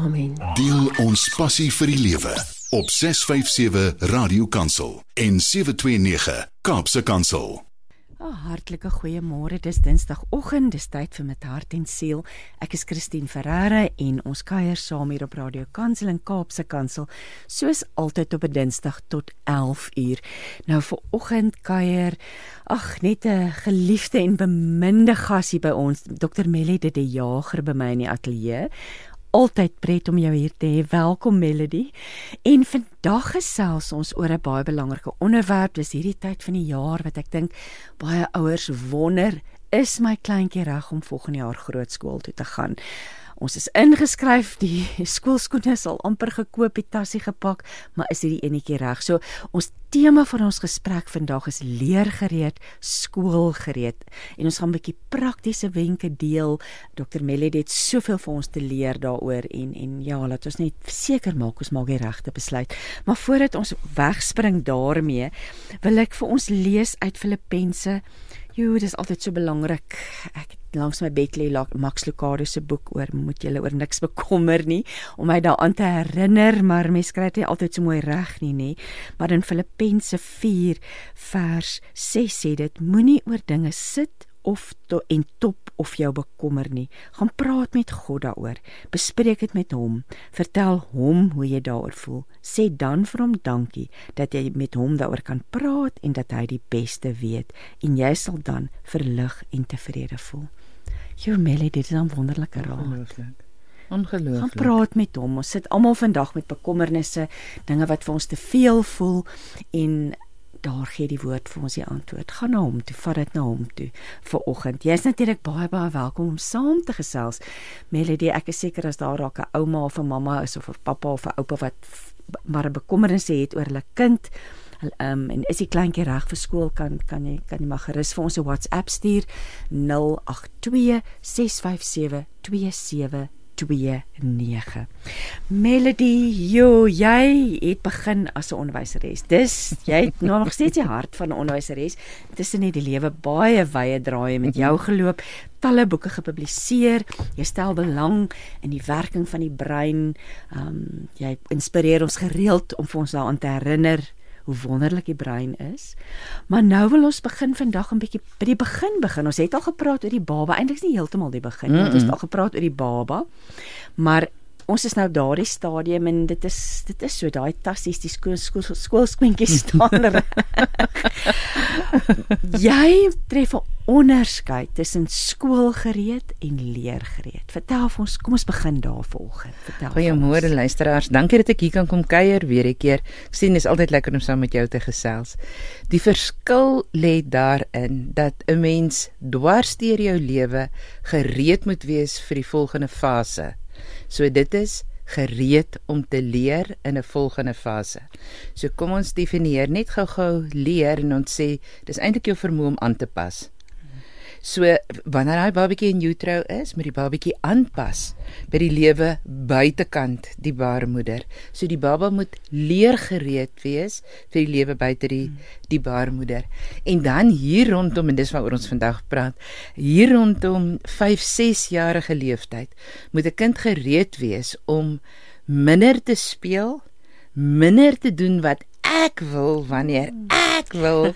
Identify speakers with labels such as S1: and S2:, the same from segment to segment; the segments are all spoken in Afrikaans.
S1: Amen.
S2: Deel ons passie vir die lewe op 657 Radio Kansel en 729 Kaapse Kansel.
S3: Oh, hartlike goeiemôre. Dis Dinsdagoggend, dis tyd vir met hart en siel. Ek is Christine Ferreira en ons kuier saam hier op Radio Kansel en Kaapse Kansel, soos altyd op 'n Dinsdag tot 11 uur. Nou vir oggend kuier ag net 'n geliefde en beminde gas hier by ons, Dr. Melly de, de Jager by my in die ateljee altyd pret om jou hier te hê. Welkom Melody. En vandag gesels ons oor 'n baie belangrike onderwerp. Dis hierdie tyd van die jaar wat ek dink baie ouers wonder, is my kleintjie reg om volgende jaar grootskool toe te gaan? Ons is ingeskryf, die skoolskoene is al amper gekoop, die tassie gepak, maar is hierdie enetjie reg? So ons tema van ons gesprek vandag is leergereed, skoolgereed. En ons gaan 'n bietjie praktiese wenke deel. Dr. Melody het soveel vir ons te leer daaroor en en ja, laat ons net seker maak ons maak die regte besluit. Maar voordat ons wegspring daarmee, wil ek vir ons lees uit Filippense Jo, dit is altyd so belangrik. Ek langs my bed lê Max Lucado se boek oor moet jy oor niks bekommer nie om my daaraan te herinner, maar mens kry dit altyd so mooi reg nie, nê? Maar in Filippense 4 vers 6 sê dit moenie oor dinge sit of to, en top of jou bekommer nie. Gaan praat met God daaroor. Bespreek dit met hom. Vertel hom hoe jy daaroor voel. Sê dan vir hom dankie dat jy met hom daaroor kan praat en dat hy die beste weet en jy sal dan verlig en tevrede voel. Jou Melly, dit is 'n wonderlike raad.
S4: Ongelooflik. Ongelooflik.
S3: Gaan praat met hom. Ons sit almal vandag met bekommernisse, dinge wat vir ons te veel voel en daar gee die woord vir ons die antwoord. Gaan na hom toe, vat dit na hom toe vir oggend. Jy's natuurlik baie baie welkom om saam te gesels. Melody, ek is seker as daar raak 'n ouma of 'n mamma is of 'n pappa of 'n oupa wat maar 'n bekommernisse het oor hulle kind. Ehm um, en is die kleintjie reg vir skool kan kan jy kan jy maar gerus vir ons 'n WhatsApp stuur 082 657 27 29. Melody, jo, jy het begin as 'n onderwyseres. Dis jy het nou nog steeds die hart van 'n onderwyseres. Tussen net die lewe baie wye draaie met jou geloop, talle boeke gepubliseer. Jy stel belang in die werking van die brein. Ehm um, jy inspireer ons gereeld om vir ons daaraan te herinner hoe wonderlik die brein is. Maar nou wil ons begin vandag 'n bietjie by die begin begin. Ons het al gepraat oor die baba, eintlik nie heeltemal die begin nie. Mm -mm. Ons het al gepraat oor die baba. Maar ons is nou daardie stadium en dit is dit is so daai tassies die skool skool skoolskoentjies staan er. jy tref 'n onderskeid tussen skoolgereed en leergereed. Vertel vir ons, kom ons begin daar volgens. Vertel.
S4: Goeiemôre luisteraars. Dankie dat ek hier kan kom kuier weer 'n keer. Ek sien dit is altyd lekker om saam met jou te gesels. Die verskil lê daarin dat 'n mens dwarsteer jou lewe gereed moet wees vir die volgende fase. So dit is gereed om te leer in 'n volgende fase. So kom ons definieer net gou-gou leer en ons sê dis eintlik jou vermoë om aan te pas. So wanneer daai babatjie in utero is, moet die babatjie aanpas by die lewe buitekant die baarmoeder. So die baba moet leer gereed wees vir die lewe buite die die baarmoeder. En dan hier rondom en dis waaroor ons vandag praat, hier rondom 5-6 jarige leeftyd moet 'n kind gereed wees om minder te speel, minder te doen wat ek wil wanneer ek wil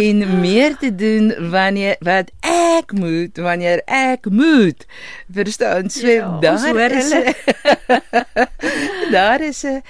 S4: en meer te doen wanneer wat ek moet wanneer ek moet. Verstaan? So ja, daar is daar is 'n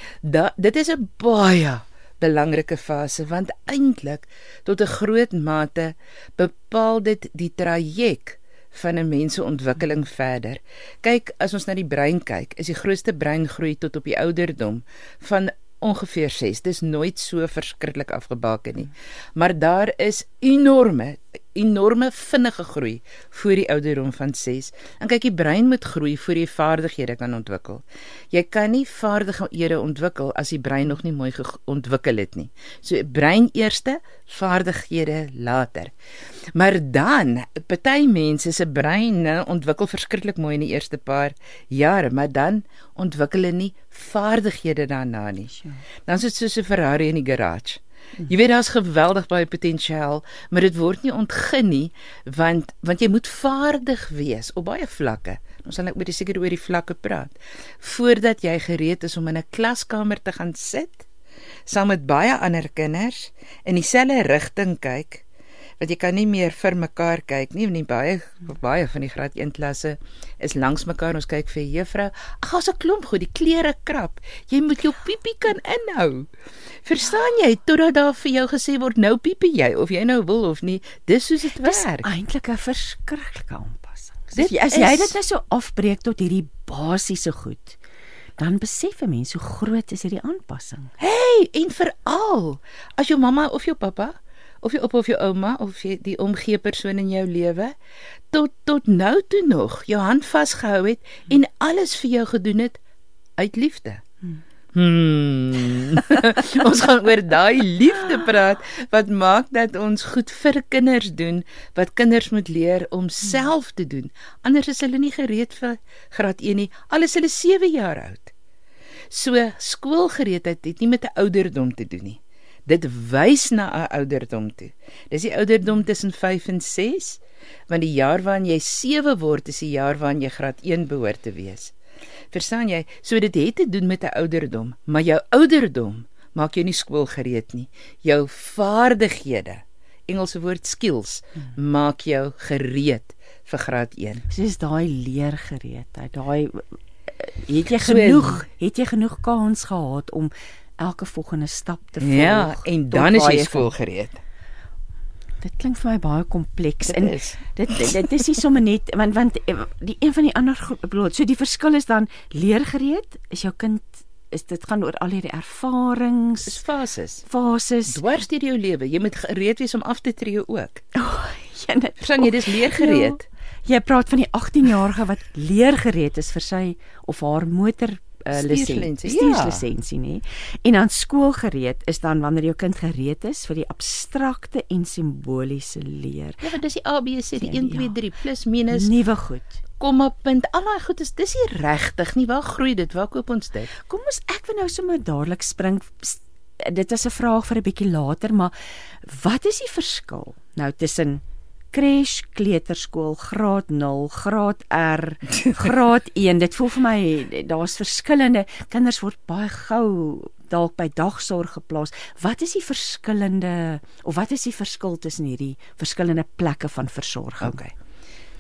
S4: dit is 'n baie belangrike fase want eintlik tot 'n groot mate bepaal dit die traject van 'n mens se ontwikkeling verder. Kyk, as ons na die brein kyk, is die grootste breingroei tot op die ouderdom van ongeveer 6. Dis nooit so verskriklik afgebaken nie. Maar daar is enorme enorme vinnige groei voor die ouderdom van 6. En kyk, die brein moet groei voor jy vaardighede kan ontwikkel. Jy kan nie vaardighede ontwikkel as die brein nog nie mooi ontwikkel het nie. So brein eerste, vaardighede later. Maar dan, party mense se breine ontwikkel verskriklik mooi in die eerste paar jare, maar dan ontwikkel hulle nie vaardighede daarna nie. Dan is dit soos 'n Ferrari in die garage Jy weet daar's geweldig baie potensiaal, maar dit word nie ontgin nie want want jy moet vaardig wees op baie vlakke. Ons sal net oor die seker oor die vlakke praat. Voordat jy gereed is om in 'n klaskamer te gaan sit saam met baie ander kinders in dieselfde rigting kyk, want jy kan nie meer vir mekaar kyk nie, nie baie baie van die graad 1 klasse is langs mekaar ons kyk vir juffrou. Ag, ons 'n klomp goed, die klere krap. Jy moet jou piepie kan inhou. Verstaan jy totdat daar vir jou gesê word nou piepie jy of jy nou wil of nie. Dis soos dit
S3: Dis
S4: werk.
S3: eintlik 'n verskriklike aanpassing.
S4: Dit
S3: Dit as jy dit nou so afbreek tot hierdie basiese goed, dan besef 'n mens hoe groot is hierdie aanpassing.
S4: Hey, en veral as jou mamma of jou pappa of jou oupa of jou ouma of jy die omgee persoon in jou lewe tot tot nou toe nog jou hand vasgehou het en alles vir jou gedoen het uit liefde. Hmm. ons gaan oor daai liefde praat wat maak dat ons goed vir kinders doen wat kinders moet leer om self te doen. Anders is hulle nie gereed vir graad 1 nie. Alles hulle 7 jaar oud. So skoolgereedheid het nie met 'n ouderdom te doen nie. Dit wys na 'n ouderdom toe. Dis die ouderdom tussen 5 en 6, want die jaar waarin jy 7 word is die jaar waarin jy graad 1 behoort te wees. Verstaan jy? So dit het te doen met 'n ouderdom, maar jou ouderdom maak jou nie skoolgereed nie. Jou vaardighede, Engelse woord skills, maak jou gereed vir graad 1.
S3: Soos daai leergereedheid, daai het jy
S4: So-
S3: genoeg, het jy genoeg kans gehad om elke volgende stap te volg?
S4: Ja, en dan is jy skoolgereed.
S3: Dit klink vir my baie kompleks
S4: Dit
S3: en
S4: is.
S3: dit dit, dit is nie sommer net want want eh, die een van die ander bedoel so die verskil is dan leergereed is jou kind is dit gaan oor al hierdie ervarings
S4: fases.
S3: fases
S4: Dwars deur jou lewe, jy moet gereed wees om af te tree ook.
S3: ja, net-
S4: Verstaan jy, dis leergereed.
S3: Ja, jy praat van die 18-jarige wat leergereed is vir sy of haar motor uh,
S4: Stuurslisensie,
S3: lisensie,
S4: ja.
S3: stuurslisensie nê. En dan skoolgereed is dan wanneer jou kind gereed is vir die abstrakte en simboliese leer.
S4: Ja, want dis die ABC, die
S3: Ja,
S4: 1 2
S3: ja.
S4: 3 plus minus
S3: Nuwe goed.
S4: komma punt. Al daai goed is dis nie regtig nie. Waar groei dit? Waar koop ons dit?
S3: Kom ons ek wil nou sommer dadelik spring dit is 'n vraag vir 'n bietjie later, maar wat is die verskil nou tussen crash, kleuterskool, graad 0, graad R, graad 1? Dit voel vir my daar's verskillende kinders word baie gou dalk by dagsorg geplaas. Wat is die verskillende of wat is die verskil tussen hierdie verskillende plekke van versorging?
S4: Okay.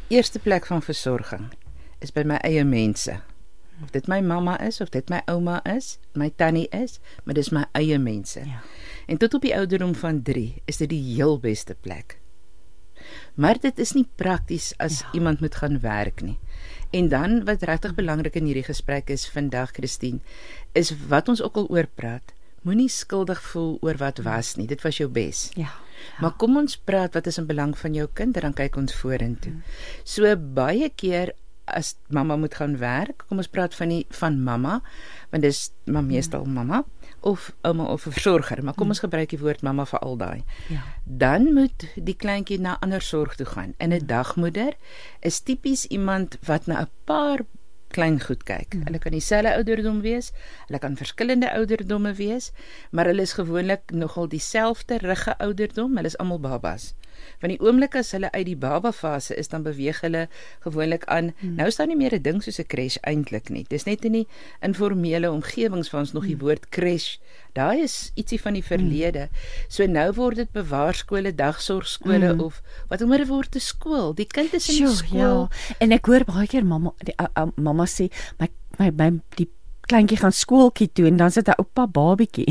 S4: Eerste plek van versorging is by my eie mense. Of dit my mamma is of dit my ouma is, my tannie is, maar dis my eie mense.
S3: Ja.
S4: En tot op die ouderdom van 3 is dit die heel beste plek. Maar dit is nie prakties as ja. iemand moet gaan werk nie. En dan wat regtig belangrik in hierdie gesprek is vandag Christine, is wat ons ook al oor praat. Moenie skuldig voel oor wat was nie. Dit was jou bes.
S3: Ja.
S4: Maar kom ons praat wat is in belang van jou kind en dan kyk ons vorentoe. So baie keer as mamma moet gaan werk, kom ons praat van die van mamma, want dis maar meestal mamma of ouma of 'n versorger, maar kom ons gebruik die woord mamma vir al daai.
S3: Ja.
S4: Dan moet die kleintjie na ander sorg toe gaan. En 'n dagmoeder is tipies iemand wat na 'n paar klein goed kyk. Mm. Hulle kan dieselfde ouderdom wees, hulle kan verskillende ouderdomme wees, maar hulle is gewoonlik nogal dieselfde rugge ouderdom, hulle is almal babas. Want die oomblik as hulle uit die baba fase is, dan beweeg hulle gewoonlik aan. Mm. Nou is daar nie meer 'n ding soos 'n crash eintlik nie. Dis net in die informele omgewings waar ons nog die woord crash. Daai is ietsie van die verlede. So nou word dit bewaarskole, dagsorgskole mm. of wat ook maar word 'n skool. Die kind is in die
S3: Sjoe,
S4: skool.
S3: Ja. En ek hoor baie keer mamma die ou- ou mamma sê my my my die kleintjie gaan skooltjie toe en dan sit 'n oupa babietjie.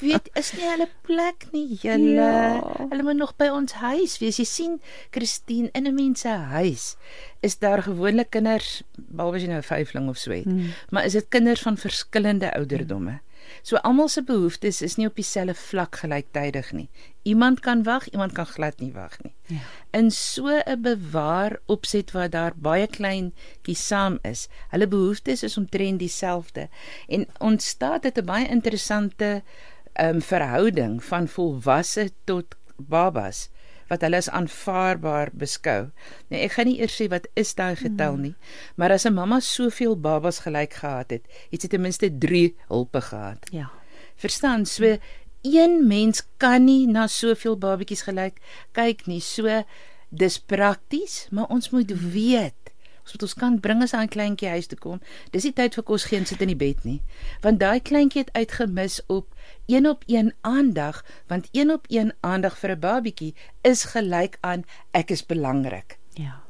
S4: weet is nie hulle plek nie julle
S3: Ja.
S4: hulle moet nog by ons huis wees jy sien Christine in 'n mens se huis is daar gewoonlik kinders behalwe as jy nou 'n vyfling of so het
S3: Hmm.
S4: maar is dit kinders van verskillende ouderdomme so almal se behoeftes is nie op dieselfde vlak gelyktydig nie iemand kan wag iemand kan glad nie wag nie
S3: Ja.
S4: in so 'n bewaar opset waar daar baie kleintjies saam is. Hulle behoeftes is omtrent dieselfde en ontstaat dit 'n baie interessante ehm um, verhouding van volwasse tot babas wat hulle as aanvaarbaar beskou. Nou ek gaan nie eers sê wat is daai getal nie, maar as 'n mamma soveel babas gelyk gehad het, het sy ten minste 3 hulpe gehad.
S3: Ja.
S4: Verstaan? So een mens kan nie na soveel babatjies gelyk kyk nie. So dis prakties, maar ons moet weet Ons moet ons kan bring as 'n kleintjie huis toe kom. Dis nie tyd vir kos gee en sit in die bed nie. Want daai kleintjie het uitgemis op een op een aandag, want een op een aandag vir 'n babatjie is gelyk aan ek is belangrik.
S3: Ja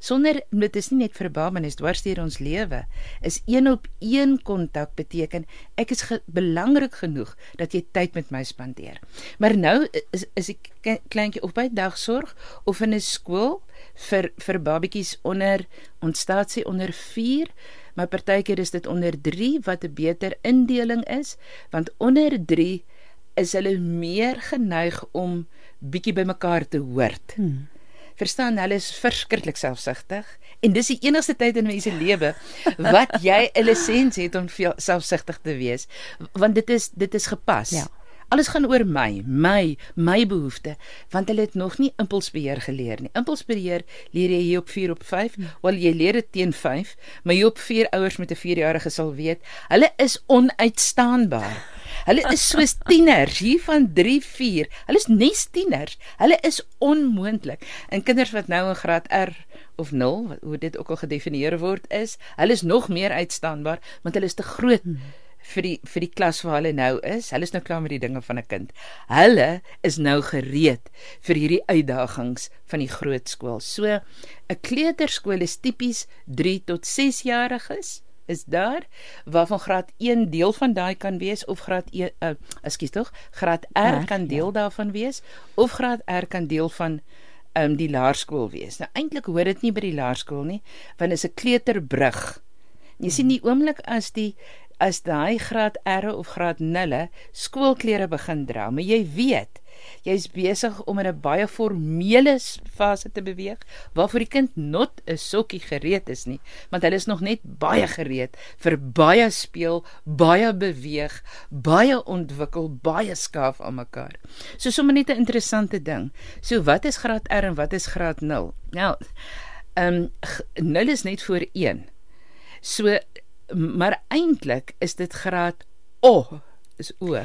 S4: sonder dit is nie net vir 'n baba net dwars deur ons lewe is een op een kontak beteken ek is ge belangrik genoeg dat jy tyd met my spandeer maar nou is is ek kleintjie op by dagsorg of in 'n skool vir vir babatjies onder ontstaat sy onder 4 maar partykeer is dit onder 3 wat 'n beter indeling is want onder 3 is hulle meer geneig om bietjie bymekaar te hoort. Hmm verstaan hulle is verskriklik selfsugtig en dis die enigste tyd in mense lewe wat jy 'n lisensie het om selfsugtig te wees want dit is dit is gepas. Ja. Alles gaan oor my, my, my behoeftes, want hulle het nog nie impulsbeheer geleer nie. Impulsbeheer leer jy hier op 4 op 5, hmm. wel jy leer dit teen 5, maar jy op 4 ouers met 'n 4-jarige sal weet, hulle is onuitstaanbaar. Hulle is soos tieners hier van 3, 4. Hulle is nes tieners. Hulle is onmoontlik. En kinders wat nou in graad R of 0, hoe dit ook al gedefinieer word, is, hulle is nog meer uitstaanbaar want hulle is te groot. Hmm vir die vir die klas waar hulle nou is. Hulle is nou klaar met die dinge van 'n kind. Hulle is nou gereed vir hierdie uitdagings van die groot skool. So 'n kleuterskool is tipies 3 tot 6 jariges is daar waarvan graad 1 deel van daai kan wees of graad 1 uh, ekskuus tog graad R, kan deel ja. daarvan wees of graad R kan deel van um, die laerskool wees. Nou eintlik hoor dit nie by die laerskool nie, want is 'n kleuterbrug. Jy sien die oomblik as die as daai graad R of graad 0 skoolklere begin dra, maar jy weet Jy's besig om in 'n baie formele fase te beweeg waarvoor die kind not 'n sokkie gereed is nie, want hulle is nog net baie gereed vir baie speel, baie beweeg, baie ontwikkel, baie skaaf aan mekaar. So sommer net 'n interessante ding. So wat is graad R en wat is graad 0? Nou, ehm um, 0 is net voor 1. So maar eintlik is dit graad O is O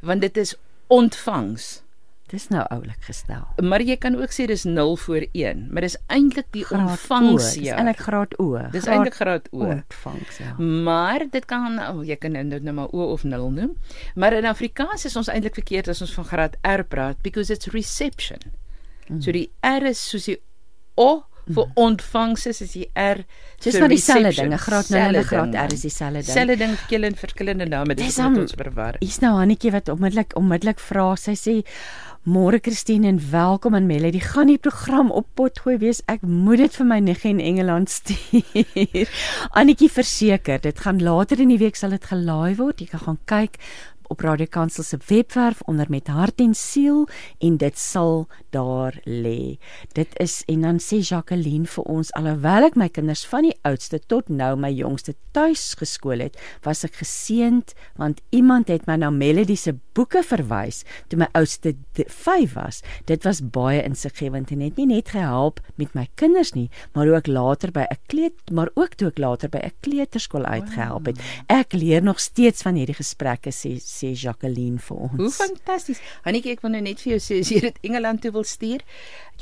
S4: want dit is ontvangs.
S3: Dis nou oulik gestel.
S4: Maar jy kan ook sê dis 0 voor 1, maar dis eintlik die ontvangs ja.
S3: Dis eintlik graad O.
S4: Dis eintlik graad O.
S3: Ontvangs ja.
S4: Maar dit kan oh, jy kan nou nou maar O of 0 noem. Maar in Afrikaans is ons eintlik verkeerd as ons van graad R praat because it's reception. Mm. So die R is soos die O vir mm. ontvangs is die R.
S3: Dis nou dieselfde ding, 'n graad 0 en 'n graad R is dieselfde ding.
S4: Selfde ding, killen verskillende name, dit is ons verwar.
S3: Hier's nou Hannetjie wat onmiddellik onmiddellik vra, sy sê Môre Christine en welkom aan Melody. Gaan die program op potgooi wees. Ek moet dit vir my niggie in Engeland stuur. Annetjie verseker, dit gaan later in die week sal dit gelaai word. Jy kan gaan kyk op Radio Kansel se webwerf onder met hart en siel en dit sal daar lê. Dit is en dan sê Jacqueline vir ons alhoewel ek my kinders van die oudste tot nou my jongste tuis geskool het, was ek geseënd want iemand het my na Melody se boeke verwys toe my oudste 5 was. Dit was baie insiggewend en het nie net gehelp met my kinders nie, maar ook later by 'n kleut maar ook toe ek later by 'n kleuterskool uitgehelp het. Ek leer nog steeds van hierdie gesprekke sê sê Jacqueline vir ons.
S4: Hoe fantasties. Hannetjie, ek wil nou net vir jou sê as jy dit Engeland toe wil stuur,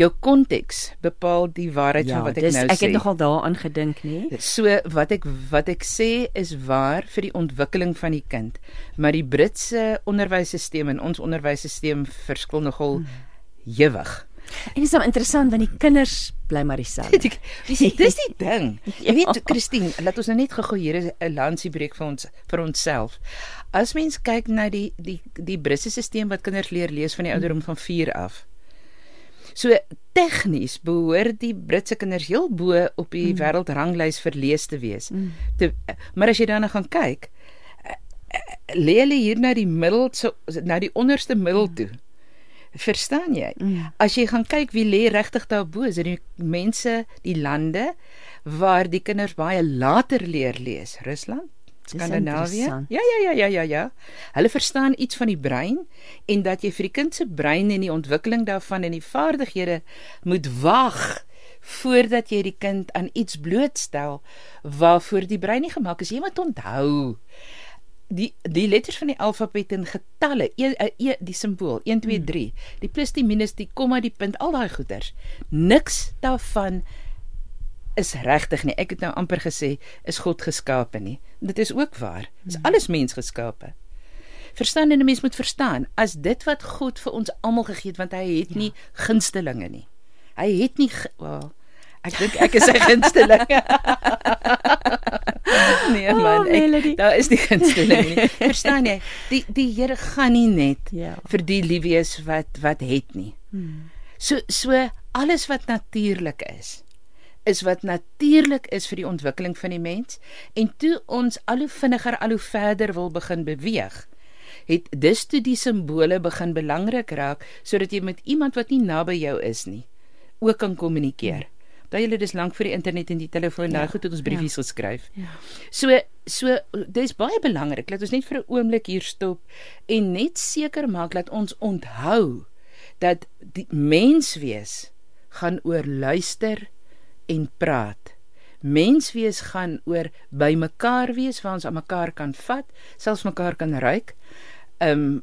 S4: jou konteks bepaal die waarheid ja, van wat ek dis, nou
S3: ek
S4: sê.
S3: Ek het nogal daaraan gedink, nê?
S4: So wat ek wat ek sê is waar vir die ontwikkeling van die kind. Maar die Britse onderwysstelsel en ons onderwysstelsel verskil nogal hmm. hewig.
S3: En dit is nou interessant want die kinders bly maar dieselfde.
S4: dis die ding. Jy weet Christine, laat ons nou net gou hier 'n lansie breek vir ons vir onsself. As mens kyk na die die die Britse stelsel wat kinders leer lees van die ouderdom van 4 af. So tegnies behoort die Britse kinders heel bo op die mm. wêreldranglys vir lees te wees. Mm. Te, maar as jy dan gaan kyk, lê hulle hier na die middel so na die onderste middel mm. toe. Verstaan jy? Mm. As jy gaan kyk wie lê regtig daar bo, is dit die mense, die lande waar die kinders baie later leer lees. Rusland, Skandinawië. Ja, ja, ja, ja, ja, ja. Hulle verstaan iets van die brein en dat jy vir die kind se brein en die ontwikkeling daarvan en die vaardighede moet wag voordat jy die kind aan iets blootstel waarvoor die brein nie gemaak is. Jy moet onthou die die letters van die alfabet in getalle, e, e, e die simbool 1 2 3, die plus die minus die komma die punt, al daai goeters. Niks daarvan is regtig nie. Ek het nou amper gesê is God geskape nie. Dit is ook waar. Is alles mens geskape. Verstaan en 'n mens moet verstaan as dit wat God vir ons almal gegee het want hy het ja. nie gunstelinge nie. Hy het nie wel ek dink ek is sy gunsteling. nee man, ek, daar is nie gunsteling nie. Verstaan jy? Die die Here gaan nie net ja. vir die liefies wat wat het nie. Hmm. So so alles wat natuurlik is is wat natuurlik is vir die ontwikkeling van die mens en toe ons al hoe vinniger al hoe verder wil begin beweeg het dus toe die simbole begin belangrik raak sodat jy met iemand wat nie naby jou is nie ook kan kommunikeer. Daai julle dis lank vir die internet en die telefoon ja, nou goed het ons briefies ja, geskryf. Ja. So so dis baie belangrik dat ons net vir 'n oomblik hier stop en net seker maak dat ons onthou dat die menswees gaan oor luister en praat. Menswees gaan oor by mekaar wees waar ons aan mekaar kan vat, selfs mekaar kan ruik. Ehm um,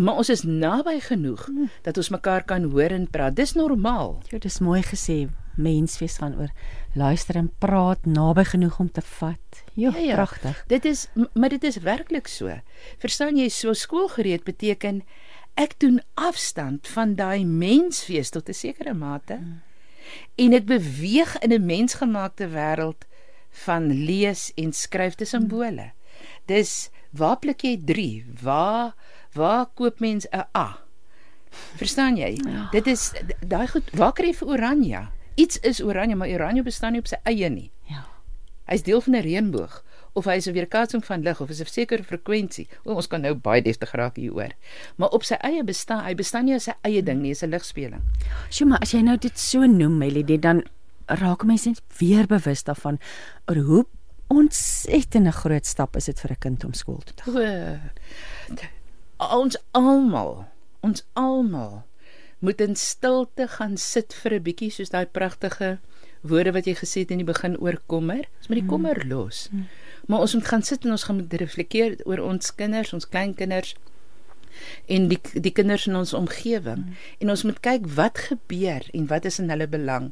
S4: maar ons is naby genoeg hmm. dat ons mekaar kan hoor en praat. Dis normaal.
S3: Ja, dis mooi gesê. Menswees gaan oor luister en praat naby genoeg om te vat. Jo, ja, ja, pragtig.
S4: Dit is maar dit is werklik so. Verstaan jy so skoolgereed beteken ek doen afstand van daai menswees tot 'n sekere mate. Hmm en ek beweeg in 'n mensgemaakte wêreld van lees en skryf te simbole. Dis waar pluk jy 3? Waar waar koop mens 'n A? Verstaan jy? Ja. Dit is daai goed, waar kry jy vir oranje? Iets is oranje, maar oranje bestaan nie op sy eie nie. Ja. Hy's deel van 'n reënboog of hy is 'n weerkaatsing van lig of is 'n sekere frekwensie. O, ons kan nou baie deftig raak hieroor. Maar op sy eie bestaan, hy bestaan nie as sy eie ding nie, is 'n ligspeling.
S3: Sjoe, maar as jy nou dit so noem, Melody, dan raak mense net weer bewus daarvan oor hoe ontsettende groot stap is dit vir 'n kind om skool toe te gaan.
S4: Ons almal, ons almal moet in stilte gaan sit vir 'n bietjie soos daai pragtige woorde wat jy gesê het in die begin oor kommer. Ons moet die kommer los. Hmm. Maar ons moet gaan sit en ons gaan moet reflekteer oor ons kinders, ons kleinkinders en die die kinders in ons omgewing mm. en ons moet kyk wat gebeur en wat is in hulle belang.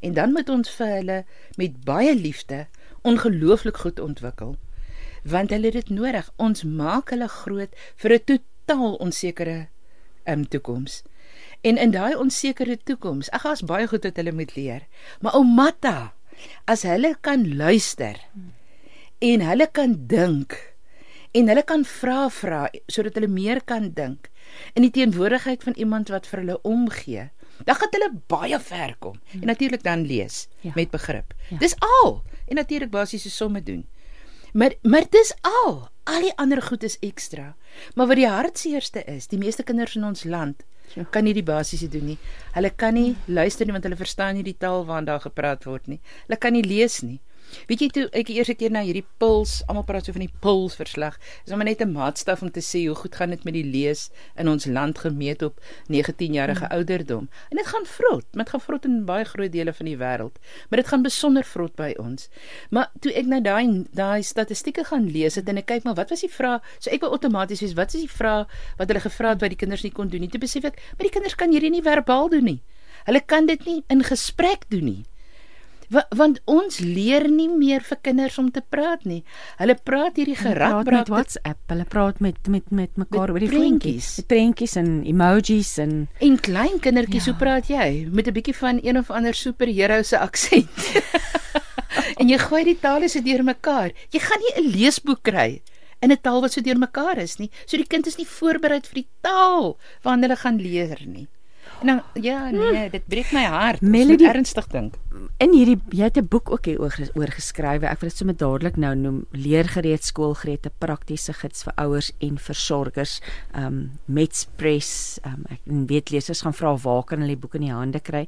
S4: En dan moet ons vir hulle met baie liefde ongelooflik goed ontwikkel want hulle het dit nodig. Ons maak hulle groot vir 'n totaal onsekere um, toekoms. En in daai onsekere toekoms ag as baie goed wat hulle moet leer maar ou Matta as hulle kan luister mm en hulle kan dink en hulle kan vra vra sodat hulle meer kan dink in die teenwoordigheid van iemand wat vir hulle omgee dan gaan hulle baie ver kom en natuurlik dan lees ja. met begrip ja. dis al en natuurlik basiese somme doen maar maar dis al al die ander goed is ekstra maar wat die hartseerste is die meeste kinders in ons land Ja. kan nie die basiese doen nie. Hulle kan nie luister nie want hulle verstaan nie die taal waarin daar gepraat word nie. Hulle kan nie lees nie. Weet jy toe ek eers 'n keer na hierdie puls, almal praat so van die puls verslag. Dis maar net 'n maatstaf om te sê hoe goed gaan dit met die lees in ons land gemeet op 19 jarige hmm. ouderdom. En dit gaan vrot, dit gaan vrot in baie groot dele van die wêreld, maar dit gaan besonder vrot by ons. Maar toe ek nou daai daai statistieke gaan lees het en ek kyk maar wat was die vraag? So ek wou outomaties wees, wat is die vraag wat hulle gevra het wat die kinders nie kon doen nie? Toe besef ek, maar die kinders kan hierdie nie verbaal doen nie. Hulle kan dit nie in gesprek doen nie want ons leer nie meer vir kinders om te praat nie. Hulle praat hierdie gerad
S3: praat met WhatsApp. Hulle praat met met met mekaar oor die prentjies. Met prentjies en emojis en
S4: en klein kindertjies, ja. hoe praat jy? Met 'n bietjie van een of ander superheld se aksent. en jy gooi die tale so deurmekaar. Jy gaan nie 'n leesboek kry in 'n taal wat so deurmekaar is nie. So die kind is nie voorberei vir die taal waarna hulle gaan leer nie. Nou ja, nee, dit breek my hart. Melody ernstig dink.
S3: In hierdie jy het 'n boek ook hier oor oor geskrywe. Ek wil dit sommer dadelik nou noem Leergereed skoolgerede praktiese gids vir ouers en versorgers. Um Metspress. Um ek weet lesers gaan vra waar kan hulle die boek in die hande kry?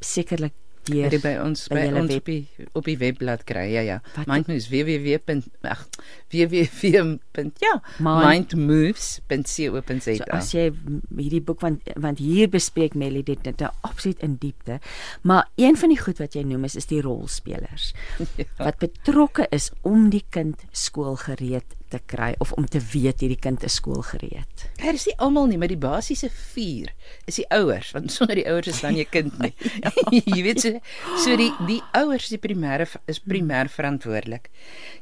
S3: Sekerlik deur
S4: by ons
S3: by
S4: by,
S3: julle
S4: ons
S3: web-
S4: op die op die webblad kry. Ja ja.
S3: Wat-
S4: Mindmoves www. ag www. ja,
S3: Mind-
S4: mindmoves.co.za.
S3: So as jy hierdie boek want want hier bespreek Melly dit dit absoluut in diepte. Maar een van die goed wat jy noem is is die rolspelers
S4: Ja.
S3: wat betrokke is om die kind skoolgereed te kry of om te weet hierdie kind is skoolgereed.
S4: Dit is nie almal nie, maar die basiese 4 is die ouers, want sonder die ouers is dan nie kind nie. jy weet so so die die ouers is die primêre is primêr verantwoordelik.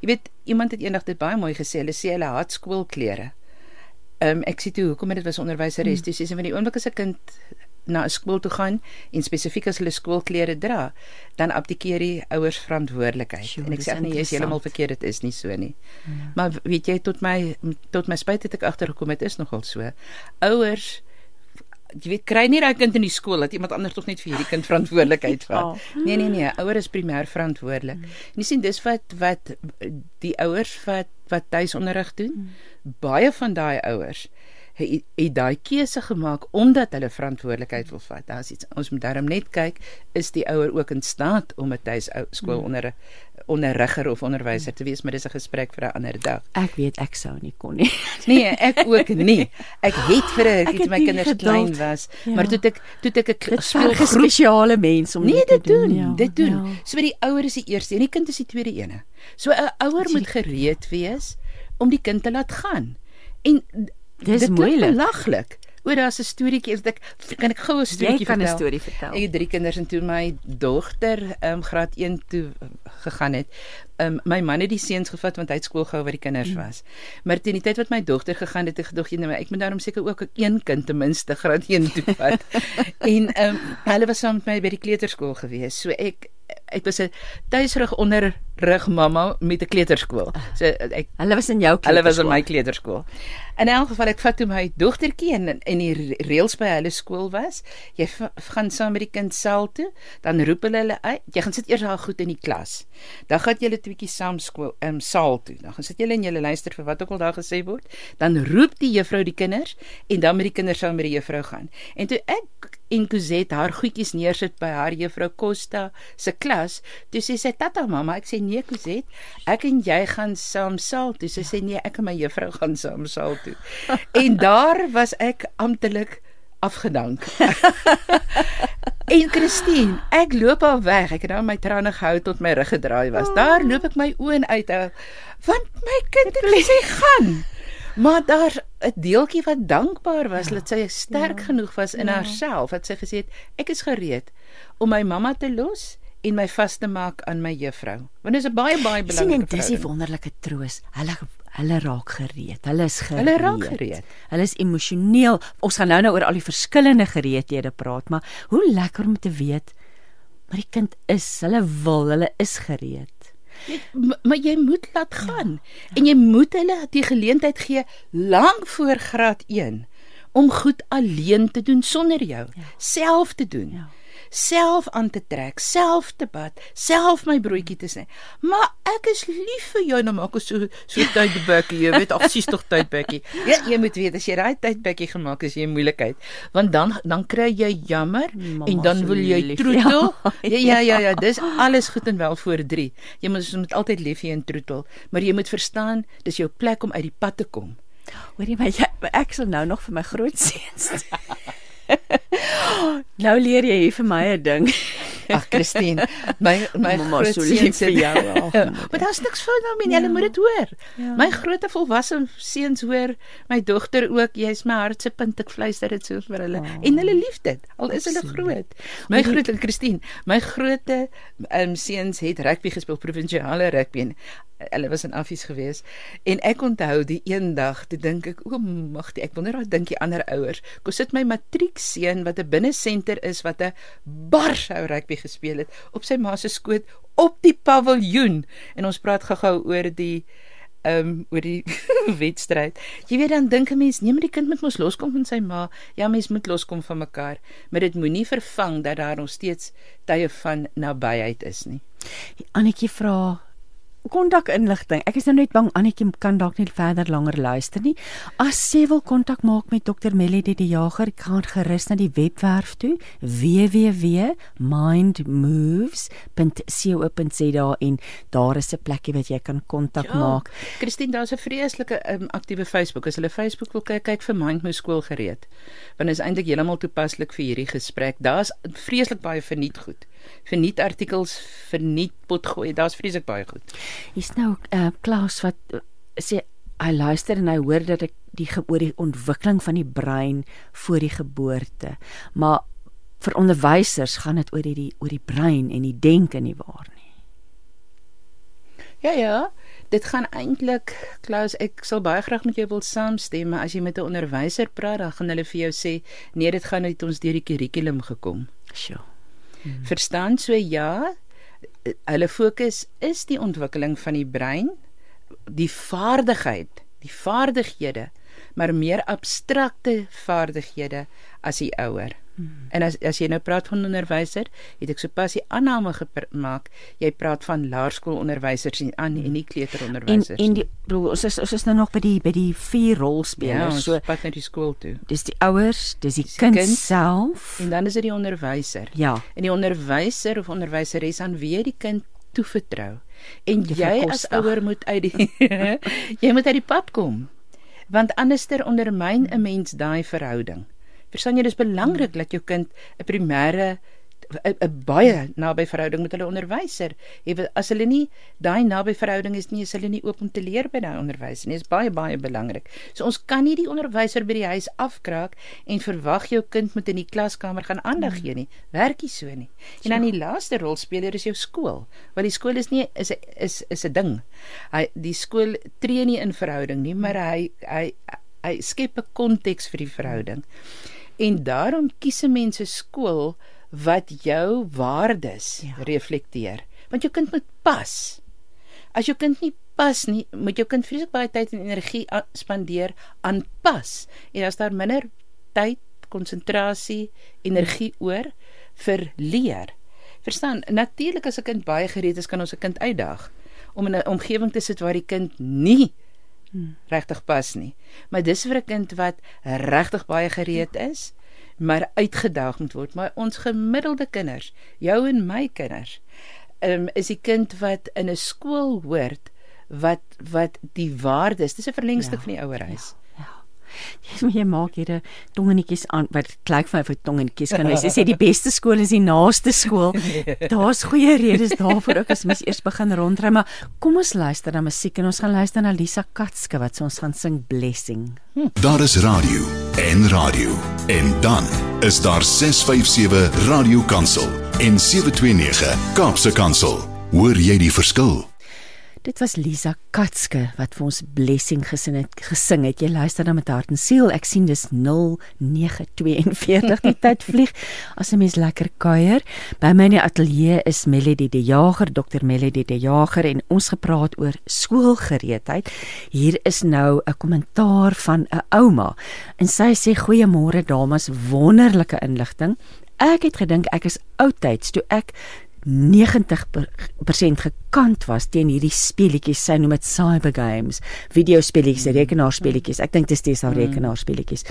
S4: Jy weet iemand het eendag dit baie mooi gesê, hulle sê hulle haat skoolklere. Ehm um, ek sê toe hoekom het dit was onderwyseres, dis is van die oomblik as 'n kind na 'n skool toe gaan en spesifiek as hulle skoolklere dra, dan abdikeer die ouers verantwoordelikheid.
S3: Sjoe,
S4: en ek sê nie jy is heeltemal verkeerd, dit is nie so nie. Maar weet jy tot my tot my spyt het ek agtergekom dit is nogal so. Ouers jy weet kry nie daai kind in die skool dat iemand anders tog net vir hierdie kind verantwoordelikheid vat. Nee nee nee, ouer is primêr verantwoordelik. En jy sien dis wat wat die ouers wat wat tuisonderrig doen. Baie van daai ouers het het daai keuse gemaak omdat hulle verantwoordelikheid wil vat. Daar's iets ons moet daarom net kyk is die ouer ook in staat om 'n tuis skool onder onderrigger of onderwyser te wees, maar dis 'n gesprek vir 'n ander dag.
S3: Ek weet ek sou nie kon nie.
S4: Nee, ek ook nie. Ek het vir 'n rukkie toe my kinders
S3: geduld.
S4: klein was,
S3: Ja.
S4: maar toe ek toe ek 'n speelgroep
S3: spesiale mens om
S4: Nee,
S3: dit te
S4: dit doen,
S3: ja,
S4: dit doen.
S3: Ja.
S4: So die ouer is die eerste en die kind is die tweede ene. So 'n ouer moet gereed wees om die kind te laat gaan. En
S3: Dis
S4: dit
S3: moeilik.
S4: belaglik. Hoor daar's 'n storieetjie, is ek kan ek gou 'n
S3: Jy
S4: storieetjie
S3: kan 'n
S4: vertel?
S3: storie vertel.
S4: Ek het drie kinders en toe my dogter ehm um, graad 1 toe gegaan het. Ehm um, my man het die seuns gevat want hy het skool gehou waar die kinders was. Maar teen die tyd wat my dogter gegaan het, het ek gedog, nee, ek moet daarom seker ook een kind ten minste graad 1 toe vat. en ehm um, hulle was saam met my by die kleuterskool gewees. So ek ek was 'n tuisrig onderrig mamma met 'n kleuterskool. So ek
S3: Hulle was in jou
S4: Hulle was in
S3: kleuterskool.
S4: my kleuterskool. In elk geval ek vat toe my dogtertjie en in die re- reëls by hulle skool was, jy gaan saam met die kind saal toe, dan roep hulle hulle uit. Jy gaan sit eers daar goed in die klas. Dan gaan julle tweetjie saam skool ehm um, saal toe. Dan gaan sit julle en julle luister vir wat ook al daar gesê word. Dan roep die juffrou die kinders en dan met die kinders saam met die juffrou gaan. En toe ek en Cosette haar goedjies neersit by haar juffrou Costa se klas, toe sê sy tata mamma, ek sê nee Cosette, ek en jy gaan saam saal toe. Sy sê nee, ek en my juffrou gaan saam saal toe. En daar was ek amptelik afgedank. en Christine, ek loop al weg. Ek het nou my trane gehou tot my rug gedraai was. Daar loop ek my oë uit hou, want my kind het gesê gaan. Maar daar 'n deeltjie wat dankbaar was dat sy sterk genoeg was in haarself wat sy gesê het ek is gereed om my mamma te los en my vas te maak aan my juffrou. Want dit is 'n baie baie
S3: sien en
S4: belangrike
S3: dis die wonderlike troos. Hulle hulle raak gereed. Hulle is gereed.
S4: Hulle raak gereed.
S3: Hulle is emosioneel. Ons gaan nou nou oor al die verskillende gereedhede praat, maar hoe lekker om te weet maar die kind is, hulle wil, hulle is gereed.
S4: M- maar jy moet laat gaan ja, ja. en jy moet hulle die geleentheid gee lank voor graad 1 om goed alleen te doen sonder jou, ja. self te doen.
S3: Ja.
S4: Self aan te trek, self te bad, self my broodjie te sny. Maar ek is lief vir jou, nou maak ons so so tydbekkie, jy weet, ag sies tog tydbekkie. Ja, jy moet weet as jy daai tydbekkie gemaak is jy in moeilikheid. Want dan dan kry jy jammer
S3: Mamma
S4: en dan
S3: so
S4: wil jy
S3: lief.
S4: troetel.
S3: Ja.
S4: Ja, ja, ja, ja, dis alles goed en wel voor 3. Jy moet moet altyd lief hê en troetel, maar jy moet verstaan, dis jou plek om uit die pad te kom.
S3: Hoorie maar jy ek sal nou nog vir my grootseuns. nou leer jy hier vir my 'n ding.
S4: Ag Christine, my my
S3: Mamma,
S4: groot
S3: so lief vir jou,
S4: Ja,
S3: moeder.
S4: Maar daar's niks fout daarmee, jy moet dit hoor.
S3: Ja.
S4: My groot volwasse seuns hoor, my dogter ook, jy's my hart se punt, ek fluister dit so vir hulle.
S3: Oh.
S4: En hulle lief dit, al is hulle groot. My groot Christine, my grootte um, seuns het rugby gespeel, provinsiale rugby en hulle was in Affies gewees en ek onthou die een dag toe dink ek o magtie ek wonder wat dink die ander ouers kom sit my matriekseun wat 'n binnesenter is wat 'n barshou rugby gespeel het op sy ma se skoot op die paviljoen en ons praat gou-gou oor die ehm um, oor die wedstryd. Jy weet dan dink 'n mens, nee, maar die kind moet mos loskom van sy ma. Ja, mens moet loskom van mekaar, maar dit moenie vervang dat daar nog steeds tye van nabyheid is nie.
S3: Annetjie vra kontakinligting. Ek is nou net bang Annetjie kan dalk nie verder langer luister nie. As jy wil kontak maak met Dr Melody die Jager, gaan gerus na die webwerf toe www.mindmoves.co.za en daar is 'n plekkie wat jy kan kontak ja, maak.
S4: Christine, daar's 'n vreeslike um, aktiewe Facebook. As hulle Facebook wil kyk, kyk vir Mindmoves skool gereed. Want is eintlik heeltemal toepaslik vir hierdie gesprek. Daar's vreeslik baie verniet goed verniet artikels, verniet potgooi. Daar's vreeslik baie goed.
S3: Hier's nou 'n uh, klas wat uh, sê hy luister en hy hoor dat ek die oor die ontwikkeling van die brein voor die geboorte. Maar vir onderwysers gaan dit oor die oor die brein en die denke nie waar nie.
S4: Ja ja, dit gaan eintlik Klaus, ek sal baie graag met jou wil saamstem, maar as jy met 'n onderwyser praat, dan gaan hulle vir jou sê, nee, dit gaan uit ons deur die kurrikulum gekom.
S3: Sjoe.
S4: Hmm. Verstaan so ja, hulle fokus is die ontwikkeling van die brein, die vaardigheid, die vaardighede, maar meer abstrakte vaardighede as die ouer. Hmm. En as as jy nou praat van onderwyser, het ek sopas die aanname gemaak, jy praat van laerskoolonderwysers en aan en nie kleuteronderwysers.
S3: En en die bro, ons is ons is nou nog by die by die vier rolspelers.
S4: Ja, so pad na die skool toe.
S3: Dis die ouers, dis die, dis die kind, kind self
S4: en dan is dit die onderwyser.
S3: Ja.
S4: En die onderwyser of onderwyseres aan wie die kind toevertrou. En die jy as ouer moet uit die jy moet uit die pad kom. Want anderster ondermyn 'n mens daai verhouding. Verstaan jy dis belangrik dat jou kind 'n primêre 'n baie naby verhouding met hulle onderwyser het. As hulle nie daai naby verhouding is nie, is hulle nie oop om te leer by daai onderwyser nie. Dit is baie baie belangrik. So ons kan nie die onderwyser by die huis afkraak en verwag jou kind moet in die klaskamer gaan aandag hmm. gee nie. Werk nie so nie. En dan die laaste rolspeler is jou skool. Want die skool is nie is 'n is is 'n ding. Hy die skool tree nie in verhouding nie, maar hy hy hy skep 'n konteks vir die verhouding. Hmm. En daarom kies 'n mens 'n skool wat jou waardes ja. reflekteer. Want jou kind moet pas. As jou kind nie pas nie, moet jou kind vreeslik baie tyd en energie spandeer aan pas. En as daar minder tyd, konsentrasie, energie oor vir leer. Verstaan? Natuurlik as 'n kind baie gereed is, kan ons 'n kind uitdaag om in 'n omgewing te sit waar die kind nie hmm. regtig pas nie. Maar dis vir 'n kind wat regtig baie gereed is, maar uitgedaag moet word. Maar ons gemiddelde kinders, jou en my kinders, um, is die kind wat in 'n skool hoort wat wat die waardes, dis 'n verlengstuk ja, van die ouerhuis. Ja.
S3: Jy jy maak hierde tongenetjies aan wat klink vir my vir tongenetjies kan wees. Jy sê die beste skool is die naaste skool. Daar's goeie redes daarvoor ook as mens eers begin rondry, maar kom ons luister na musiek en ons gaan luister na Lisa Katske wat ons gaan sing Blessing.
S2: Hm. Daar is radio en radio en dan is daar 657 Radio Kansel en 729 Kaapse Kansel. Hoor jy die verskil?
S3: Dit was Lisa Katske wat vir ons blessing gesing het. Gesing het. Jy luister dan met hart en siel. Ek sien dis 0942 die tyd vlieg. As 'n mens lekker kuier. By my in die ateljee is Melody De Jager, Dr Melody De Jager en ons gepraat oor skoolgereedheid. Hier is nou 'n kommentaar van 'n ouma. En sy sê goeiemôre dames, wonderlike inligting. Ek het gedink ek is oudtyds toe ek 90% gekant was teen hierdie speletjies, sy noem dit cyber games, videospeletjies, mm. rekenaarspeletjies. Ek dink dit is steeds al mm. rekenaarspeletjies.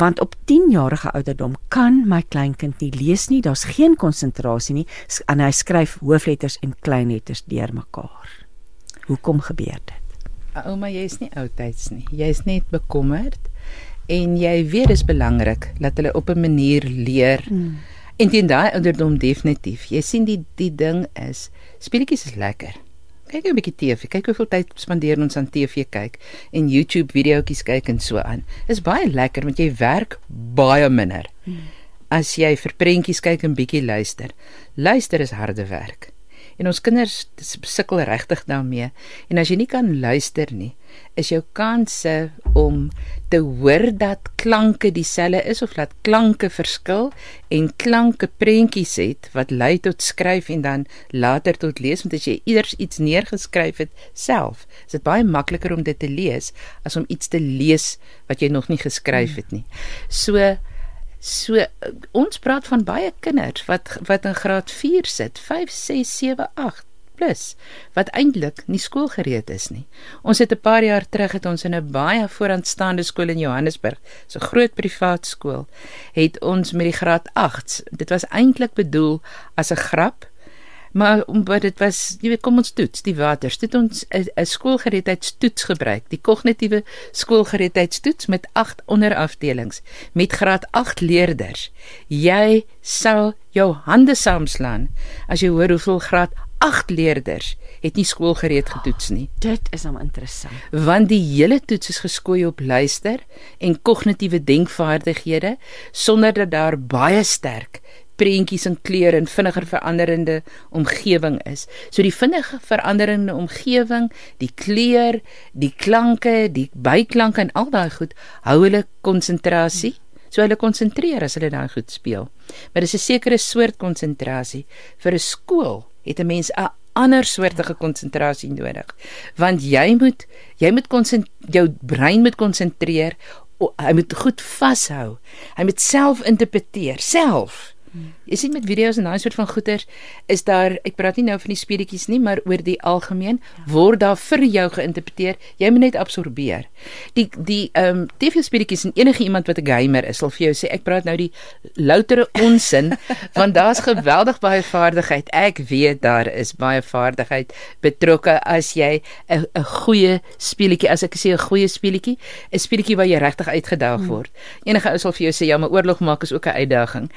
S3: Want op 10 jarige ouderdom kan my kleinkind nie lees nie, daar's geen konsentrasie nie en hy skryf hoofletters en kleinletters deurmekaar. Hoekom gebeur dit?
S4: Ouma, jy is nie oudtyds nie. Jy's net bekommerd en jy weet dit is belangrik dat hulle op 'n manier leer. Mm En teen daai ouderdom definitief. Jy sien die die ding is, speletjies is lekker. Kyk 'n bietjie TV, kyk hoeveel tyd spandeer ons aan TV kyk en YouTube videoetjies kyk en so aan. Is baie lekker want jy werk baie minder. Hmm. As jy vir prentjies kyk en bietjie luister. Luister is harde werk. En ons kinders sukkel regtig daarmee. En as jy nie kan luister nie, is jou kanse om te hoor dat klanke dieselfde is of dat klanke verskil en klanke prentjies het wat lei tot skryf en dan later tot lees want as jy eers iets neergeskryf het self is dit baie makliker om dit te lees as om iets te lees wat jy nog nie geskryf het nie. So so ons praat van baie kinders wat wat in graad 4 sit 5 6 7 8 plus wat eintlik nie skoolgereed is nie. Ons het 'n paar jaar terug het ons in 'n baie vooraanstaande skool in Johannesburg, so 'n groot privaat skool, het ons met die graad 8s. Dit was eintlik bedoel as 'n grap Maar omdat dit was, jy weet, kom ons toets die waters. Dit ons 'n skoolgereedheidstoets gebruik, die kognitiewe skoolgereedheidstoets met 8 onderafdelings met graad 8 leerders. Jy sal jou hande saamslaan as jy hoor hoeveel graad 8 leerders het nie skoolgereed getoets nie.
S3: Oh, dit is hom interessant.
S4: Want die hele toets is geskoei op luister en kognitiewe denkvaardighede sonder dat daar baie sterk prentjies en kleure en vinniger veranderende omgewing is. So die vinnige veranderende omgewing, die kleur, die klanke, die byklanke en al daai goed hou hulle konsentrasie. So hulle konsentreer as hulle daai goed speel. Maar dis 'n sekere soort konsentrasie. Vir 'n skool het 'n mens 'n ander soortige konsentrasie nodig. Want jy moet jy moet jou brein moet konsentreer. Hy moet goed vashou. Hy moet self interpreteer, self. Jy sien met video's en daai soort van goeters is daar ek praat nie nou van die speletjies nie, maar oor die algemeen ja. word daar vir jou geïnterpreteer. Jy moet net absorbeer. Die die ehm um, TV speletjies en enige iemand wat 'n gamer is, sal vir jou sê ek praat nou die loutere onsin want daar's geweldig baie vaardigheid. Ek weet daar is baie vaardigheid betrokke as jy 'n 'n goeie speletjie, as ek sê 'n goeie speletjie, 'n speletjie waar jy regtig uitgedaag hmm. word. Enige ou sal vir jou sê ja, maar oorlog maak is ook 'n uitdaging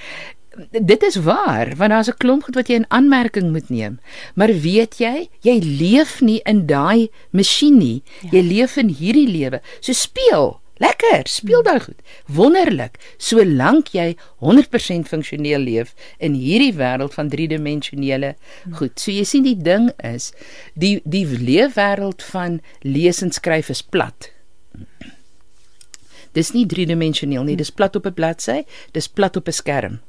S4: dit is waar want daar's 'n klomp goed wat jy in aanmerking moet neem. Maar weet jy, jy leef nie in daai masjien nie. Ja. Jy leef in hierdie lewe. So speel. Lekker, speel daai goed. Wonderlik. Solank jy 100% funksioneel leef in hierdie wêreld van driedimensionele goed. So jy sien die ding is die die leefwêreld van lees en skryf is plat. Dis nie driedimensioneel nie, dis plat op 'n bladsy, dis plat op 'n skerm.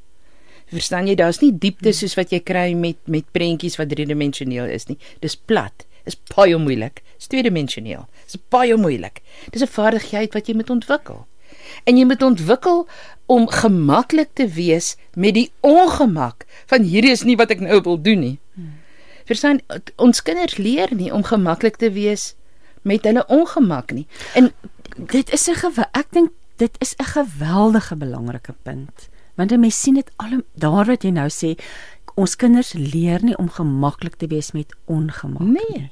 S4: Verstaan jy, daar's nie diepte soos wat jy kry met met prentjies wat driedimensioneel is nie. Dis plat. Dis baie moeilik. Dis tweedimensioneel. Dis baie moeilik. Dis 'n vaardigheid wat jy moet ontwikkel. En jy moet ontwikkel om gemaklik te wees met die ongemak van hierdie is nie wat ek nou wil doen nie. Hmm. Verstaan, ons kinders leer nie om gemaklik te wees met hulle ongemak nie. En
S3: dit is 'n ek dink dit is 'n geweldige belangrike punt want mens sien dit al daar wat jy nou sê ons kinders leer nie om gemaklik te wees met ongemak
S4: nee.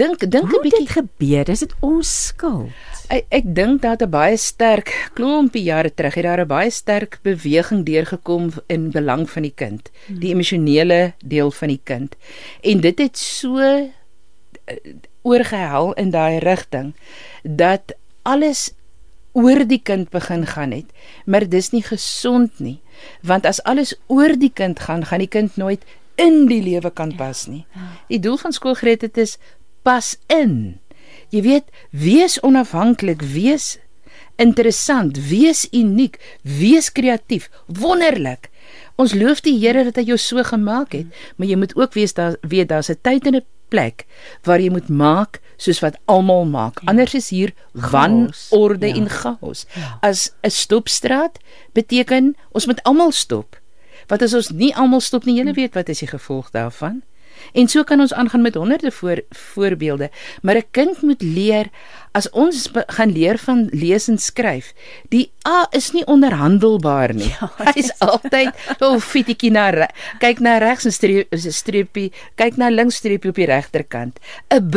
S4: dink dink 'n bietjie
S3: gebeur? Is dit ons skuld?
S4: Ek, ek dink dat 'n baie sterk klompie jare terug het daar 'n baie sterk beweging deurgekom in belang van die kind. Hmm. die emosionele deel van die kind. En dit het so uh, oorgehel in daai rigting dat alles oor die kind begin gaan het, maar dis nie gesond nie, want as alles oor die kind gaan, gaan die kind nooit in die lewe kan pas nie. Ja, ja. Die doel van skoolgreed is pas in. Jy weet, wees onafhanklik, wees interessant, wees uniek, wees kreatief, wonderlik. Ons loof die Here dat hy jou so gemaak het, maar jy moet ook weet daar weet daar's 'n tyd en 'n plek waar jy moet maak soos wat almal maak. Ja. Anders is hier wanorde ja. en chaos. Ja. As 'n stopstraat beteken ons moet almal stop. Wat as ons nie almal stop nie, jy weet wat is die gevolg daarvan? En so kan ons aangaan met honderde voor, voorbeelde, maar 'n kind moet leer as ons gaan leer van lees en skryf. Die A is nie onderhandelbaar nie. Ja, Hy is altyd so fitiekie na kyk na regs en streep, streepie, kyk na links streepie op die regterkant. 'n B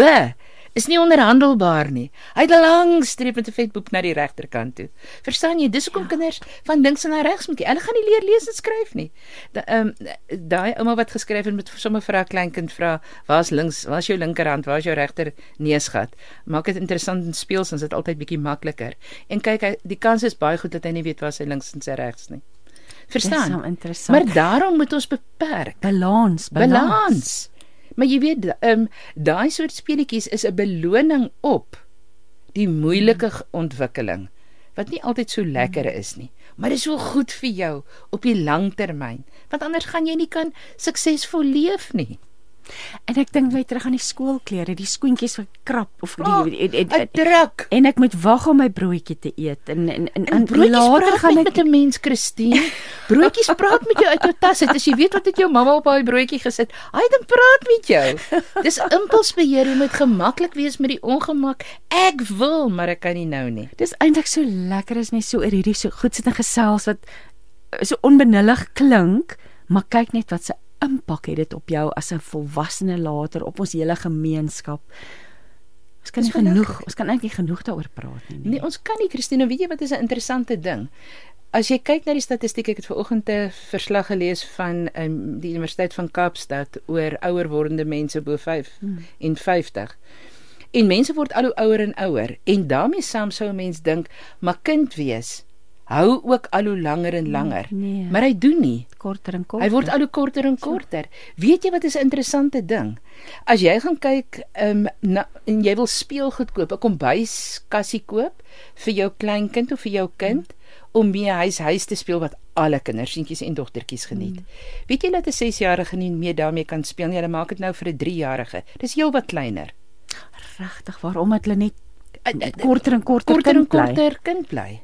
S4: is nie onderhandelbaar nie. Hy het 'n lang streep met 'n vet boek na die regterkant toe. Verstaan jy? Dis hoekom ja. kinders van links na regs moet. Hulle gaan nie leer lees en skryf nie. Ehm daai ouma wat geskryf het met sommer vir haar kleinkind vra, "Waar's links? Waar's jou linkerhand? Waar's jou regter neusgat?" Maak dit interessant en speels ons dit altyd bietjie makliker. En kyk, hy, die kans is baie goed dat hy nie weet waar sy links en sy regs nie. Verstaan?
S3: Dis interessant.
S4: Maar daarom moet ons beperk.
S3: Balans, balans. balans.
S4: Maar jy weet, ehm um, daai soort speletjies is 'n beloning op die moeilike ontwikkeling wat nie altyd so lekker is nie, maar dit is so goed vir jou op die lang termyn, want anders gaan jy nie kan suksesvol leef nie.
S3: En ek dink net terug aan die skoolklere, die skoentjies wat krap of die
S4: Oh,
S3: en, en, en,
S4: druk.
S3: en ek moet wag om my broodjie te eet en en en,
S4: En broodjies
S3: later gaan ek
S4: met 'n mens, Christine. Broodjies praat met jou uit jou tas uit. As jy weet wat het jou mamma op daai broodjie gesit, hy ding praat met jou. Dis impulsbeheer, jy moet gemaklik wees met die ongemak. Ek wil, maar ek kan nie nou nie.
S3: Dis eintlik so lekker as mens so oor hierdie so goed sit en gesels wat so onbenullig klink, maar kyk net wat se impak het dit op jou as 'n volwassene later op ons hele gemeenskap. Ons kan nie genoeg, ons kan eintlik nie genoeg daaroor praat nie.
S4: Nee, ons kan nie, Christine, weet jy wat is 'n interessante ding? As jy kyk na die statistiek, ek het vanoggend 'n verslag gelees van um, die Universiteit van Kaapstad oor ouer wordende mense bo 5
S3: Hmm.
S4: en 50. En mense word al hoe ouer en ouer en daarmee saam sou 'n mens dink, maar kind wees hou ook al hoe langer en langer.
S3: Nee.
S4: Maar hy doen nie.
S3: korter en korter.
S4: Hy word al hoe korter en korter. Weet jy wat is 'n interessante ding? As jy gaan kyk, um, en jy wil speelgoed koop, 'n kombuiskassie koop vir jou kleinkind of vir jou kind om mee huis huis te speel wat alle kinders, seentjies en dogtertjies geniet. Mm. Weet jy dat 'n 6-jarige nie meer daarmee kan speel nie? Hulle maak dit nou vir 'n 3-jarige. Dis heelwat kleiner.
S3: regtig waarom het hulle net korter en korter
S4: korter en
S3: kind bly?
S4: korter kind bly.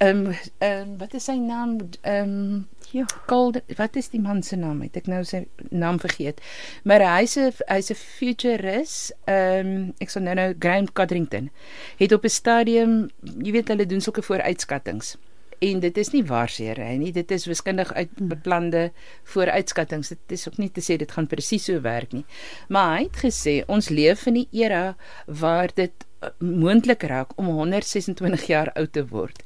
S4: Ehm um, ehm um, wat is sy naam? Ehm um,
S3: Ja.
S4: Gold wat is die man se naam? Het ek nou sy naam vergeet. Maar hy's 'n hy's 'n futurist. Ehm um, ek sal nou nou Graham Codrington het op 'n stadium, jy weet hulle doen sulke vooruitskattings. En dit is nie waarseer hy nie. Dit is wiskundig uitbeplande vooruitskattings. Dit is ook nie te sê dit gaan presies so werk nie. Maar hy het gesê ons leef in 'n era waar dit uh, moontlik raak om 126 jaar oud te word.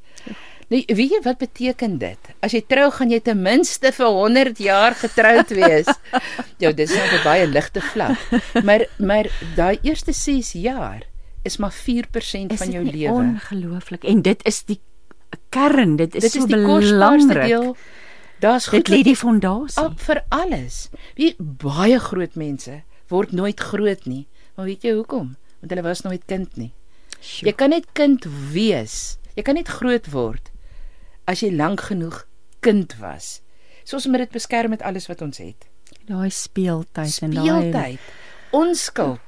S4: Nou, weet jy wat beteken dit? As jy trou, gaan jy ten minste vir 100 jaar getroud wees. Jou, dis nou 'n baie ligte vlak. Maar maar daai eerste 6 jaar is maar 4%
S3: Is
S4: van jou lewe.
S3: Ongelooflik. En dit is die kern, dit is,
S4: Dit
S3: so
S4: is die kosbaarste deel. Daar's goed
S3: lê die fondasie.
S4: op vir alles. Wie baie groot mense word nooit groot nie. Maar weet jy hoekom? Want hulle was nooit kind nie. Jy kan net kind wees. Jy kan net groot word as jy lank genoeg kind was. Soos met dit beskerm met alles wat ons het.
S3: Daai speeltyd en daai
S4: Speeltyd, onskuld.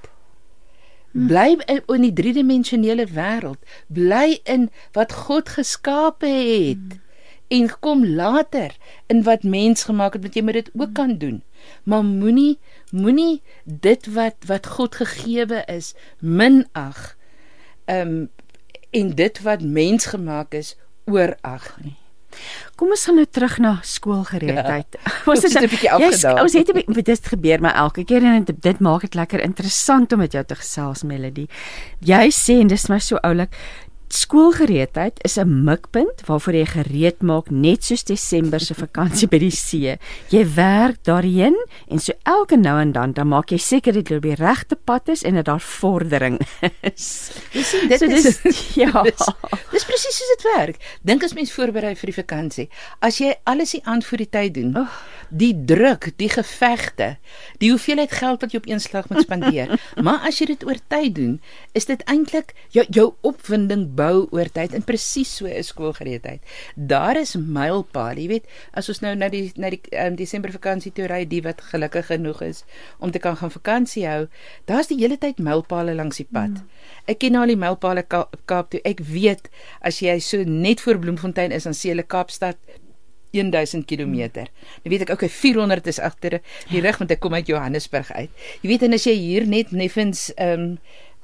S4: Bly in, in die driedimensionele wêreld, bly in wat God geskape het. En kom later in wat mens gemaak het, want jy moet dit ook kan doen. Maar moenie moenie dit wat wat God gegeewe is minag. Ehm um, en dit wat mens gemaak is oorag nie.
S3: Kom ons gaan nou terug na skoolgereedheid. Ja.
S4: Ons het 'n bietjie afgedaal.
S3: Ons het 'n bietjie dit gebeur maar elke keer en dit, dit maak dit lekker interessant om met jou te gesels Melody. Jy sê en dis my so oulik Skoolgereedheid is 'n mikpunt waarvoor jy gereed maak net soos Desember se vakansie by die see. Jy werk daarheen en so elke nou en dan dan maak jy seker dat jy op die regte pad is en dat daar vordering is.
S4: Jy sien dit
S3: So
S4: is
S3: dis ja.
S4: Dis, dis presies soos dit werk. Dink as mens voorberei vir die vakansie. As jy alles die aan voor die tyd doen,
S3: Oh.
S4: Die druk, die gevegte, die hoeveelheid geld wat jy op een slag moet spandeer. maar as jy dit oor tyd doen, is dit eintlik jou jou opwinding bou oor tyd en presies so is skoolgereedheid. Daar is mylpale, jy weet, as ons nou na die na die um, Desember vakansie toe ry, die wat gelukkig genoeg is om te kan gaan vakansie hou, daar's die hele tyd mylpale langs die pad. Mm. Ek ken al die mylpale Ka Kaap toe. Ek weet as jy so net voor Bloemfontein is, dan sien jy Kaapstad 1000 km. Nou weet ek okay 400 is agter die rug want ek kom uit Johannesburg uit. Jy weet en as jy hier net neffens ehm um,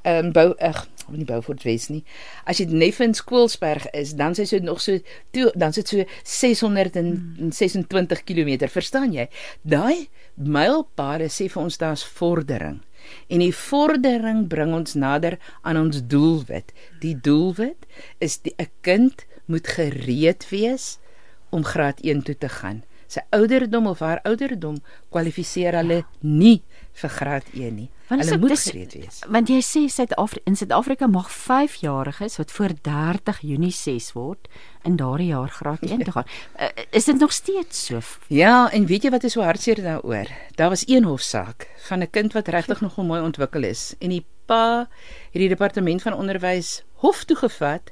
S4: ehm um, bou ag nie Beaufort Wes nie. As jy neffens Koelsberg is, dan is dit nog so toe dan is dit so 626 km, verstaan jy? Daai mylpale sê vir ons daar's vordering. En die vordering bring ons nader aan ons doelwit. Die doelwit is 'n kind moet gereed wees om graad 1 toe te gaan. Sy ouderdom of haar ouderdom kwalifiseer hulle nie vir graad 1 nie.
S3: Want
S4: Hulle moet
S3: dis-
S4: gereed wees.
S3: Want jy sê Suid-Afrika in Suid-Afrika mag 5-jariges wat voor 30 Junie 6 word in daardie jaar graad 1 toe gaan. Uh, is dit nog steeds so?
S4: Ja, en weet jy wat is so hartseer daaroor? Daar was een hofsaak van 'n kind wat regtig nogal mooi ontwikkel is en die pa het die departement van onderwys hof toe gevat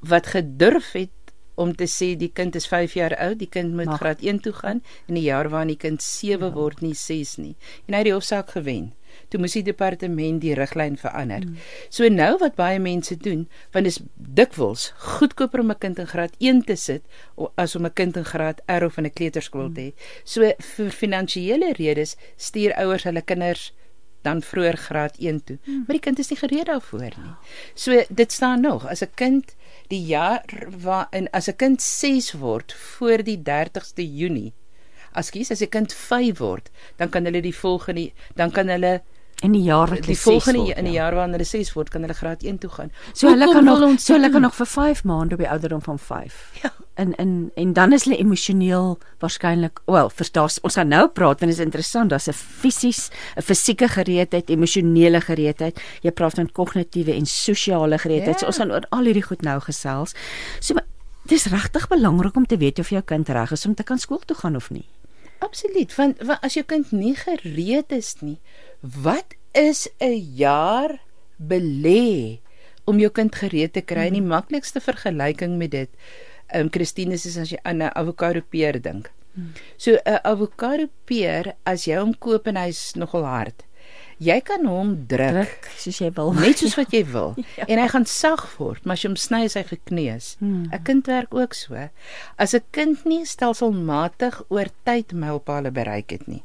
S4: wat gedurf het om te sê die kind is 5 jaar oud, die kind moet
S3: Mag.
S4: graad 1 toe gaan in die jaar waarin die kind 7
S3: Ja.
S4: word, nie 6 nie. En hy het die hofsaak gewen. Toe moes die departement die riglyn verander.
S3: Mm.
S4: So nou wat baie mense doen, want dit is dikwels goedkoper om 'n kind in graad 1 te sit as om 'n kind in graad R of in 'n kleuterskool te hê. So vir finansiële redes stuur ouers hulle kinders dan vroeër graad 1 toe. Maar die kind is nie gereed daarvoor nie. So dit staan nog, as 'n kind die jaar waarin as 'n kind 6 word voor die 30ste Junie. Kies as 'n kind 5 word, dan kan hulle die volgende dan kan hulle
S3: In die jaar wat
S4: die
S3: hulle ses
S4: volgende
S3: word,
S4: in die
S3: ja.
S4: jaar wanneer hulle 6 word, kan hulle graad 1 toe gaan.
S3: So hulle
S4: Hoekom
S3: kan nog so hulle kan nog vir 5 maande op die ouderdom van 5.
S4: Ja.
S3: En en en dan is hulle emosioneel waarskynlik, wel, verstaan ons gaan nou praat want dit is interessant, daar's 'n fisies, 'n fisieke gereedheid, emosionele gereedheid. Jy praat van kognitiewe en sosiale gereedheid.
S4: Ja.
S3: So ons gaan oor al hierdie goed nou gesels. So maar dis regtig belangrik om te weet of jou kind reg is om te kan skool toe gaan of nie.
S4: Absoluut, want, want as jou kind nie gereed is nie, wat is 'n jaar belê om jou kind gereed te kry? Mm. Die maklikste vergelyking met dit, ehm um, Christine is as jy aan 'n avokado peer dink. Mm. So 'n avokado peer, as jy hom koop en hy's nogal hard, jy kan hom druk,
S3: Druk soos jy wil.
S4: net soos wat jy wil
S3: Ja.
S4: en hy gaan sag word, maar as jy hom sny is hy gekneus. 'n
S3: Hmm.
S4: kind werk ook so. As 'n kind nie stelselmatig oor tyd mylpale bereik het nie.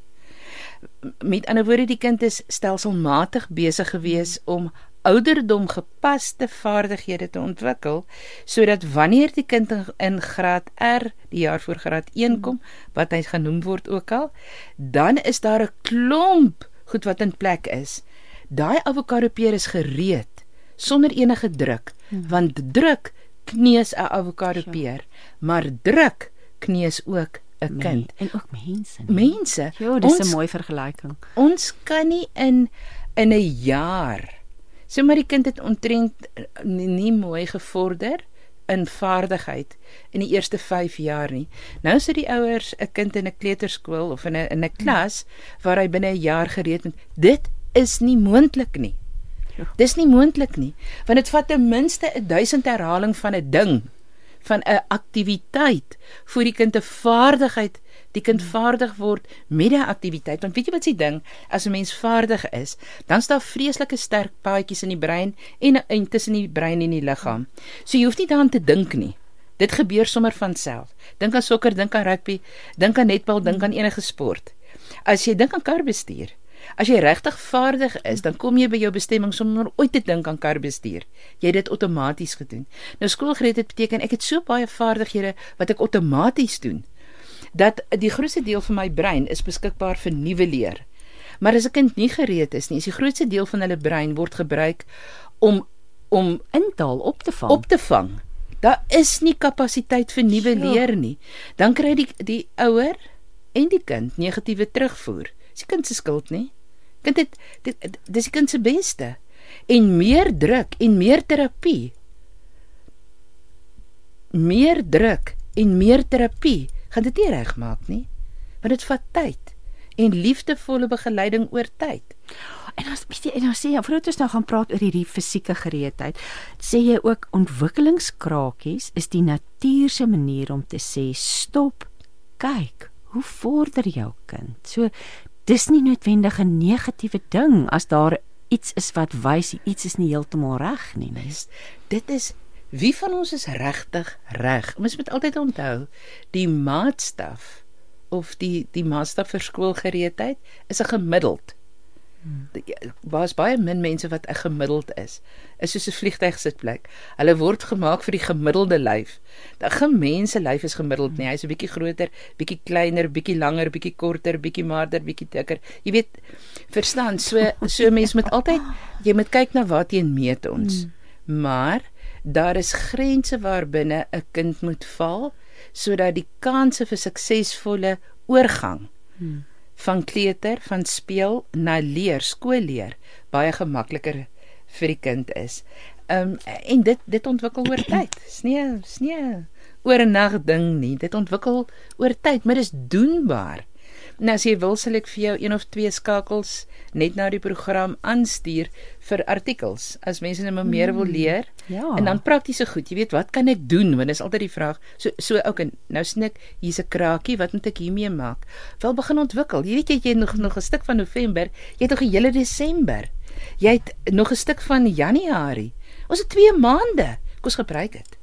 S4: Met ander woorde die kind is stelselmatig besig gewees om ouderdom gepaste vaardighede te ontwikkel sodat wanneer die kind in, in graad R die jaar voor graad 1 kom wat hy genoem word ook al dan is daar 'n klomp goed wat in plek is daai avokado peer is gereed sonder enige druk want druk kneus 'n avokado peer maar druk kneus ook 'n kind
S3: en ook mense. nie?
S4: mense
S3: Ja, dis 'n mooi vergelyking.
S4: ons kan nie in in 'n jaar sê maar die kind het omtrent eh, nie, nie mooi gevorder in vaardigheid in die eerste 5 jaar nie. Nou sit die ouers 'n kind in 'n kleuterskool of in 'n in 'n klas waar hy binne 'n jaar gereed is. Dit is nie moontlik nie.
S3: Ja.
S4: Dis nie moontlik nie, want dit vat ten minste 'n 1000 herhaling van 'n ding, van 'n aktiwiteit voor die kind 'n vaardigheid die kind vaardig word met 'n aktiwiteit. Want weet jy wat se ding, as 'n mens vaardig is, dan staan vreeslike sterk paadjies in die brein en en tussen die brein en die liggaam. So jy hoef nie daaraan te dink nie. Dit gebeur sommer van self. Dink aan sokker, dink aan rugby, dink aan netbal, dink aan enige sport. As jy dink aan karbestuur, as jy regtig vaardig is, dan kom jy by jou bestemming sonder ooit te dink aan karbestuur. Jy het dit outomaties gedoen. Nou skoolgereedheid beteken ek het so baie vaardighede wat ek outomaties doen dat die grootste deel van my brein is beskikbaar vir nuwe leer. Maar as 'n kind nie gereed is nie, is die grootste deel van hulle brein word gebruik om om
S3: Intaal op te vang.
S4: op te vang. Daar is nie kapasiteit vir nuwe
S3: Sjoe.
S4: leer nie. Dan kry die die ouer en die kind negatiewe terugvoer. Dis die kind se skuld nie. Kind het dit dis die kind se beste. En meer druk en meer terapie. Meer druk en meer terapie gaan dit nie regmaak nie. Want dit vat tyd en liefdevolle begeleiding oor tyd.
S3: En as jy, en dan sê jy, voordat ons nou gaan praat oor hierdie fisieke gereedheid, sê jy ook ontwikkelingskrakies is die natuur se manier om te sê stop, kyk, hoe vorder jou kind. So dis nie noodwendig 'n negatiewe ding as daar iets is wat wys iets is nie heeltemal reg nie.
S4: is dit is wie van ons is regtig reg? Ons moet altyd onthou die maatstaf of die die maatstaf vir skoolgereedheid is 'n gemiddeld. Waar's baie min mense wat 'n gemiddeld is. Is soos 'n vliegtygsitplek hulle word gemaak vir die gemiddelde lyf. Dat geen mens se lyf is gemiddeld nie. Hy's 'n bietjie groter bietjie kleiner bietjie langer bietjie korter bietjie maarder bietjie dikker. Jy weet verstaan so so mens moet altyd jy moet kyk na waarteen meet ons. Mm. maar daar is grense waarbinne 'n kind moet val sodat die kanse vir suksesvolle oorgang
S3: Hmm.
S4: van kleuter van speel na leer skoolleer baie gemakliker vir die kind is. Ehm um, en dit dit ontwikkel oor tyd. Nie 'n oor 'n nag ding nie. Dit ontwikkel oor tyd, maar dis doenbaar. Nou as jy wil sal ek vir jou een of twee skakels net na die program aanstuur vir artikels as mense nou meer wil leer.
S3: Ja.
S4: En dan praktiese goed. Jy weet wat kan ek doen? Want dis altyd die vraag. So so en nou snik hier's 'n kraakie, wat moet ek hiermee maak? Wel begin ontwikkel. Jy weet jy het nog nog 'n stuk van November, jy het nog 'n hele Desember. Jy het nog 'n stuk van Januarie. Ons het 2 maande. Kom ons gebruik dit.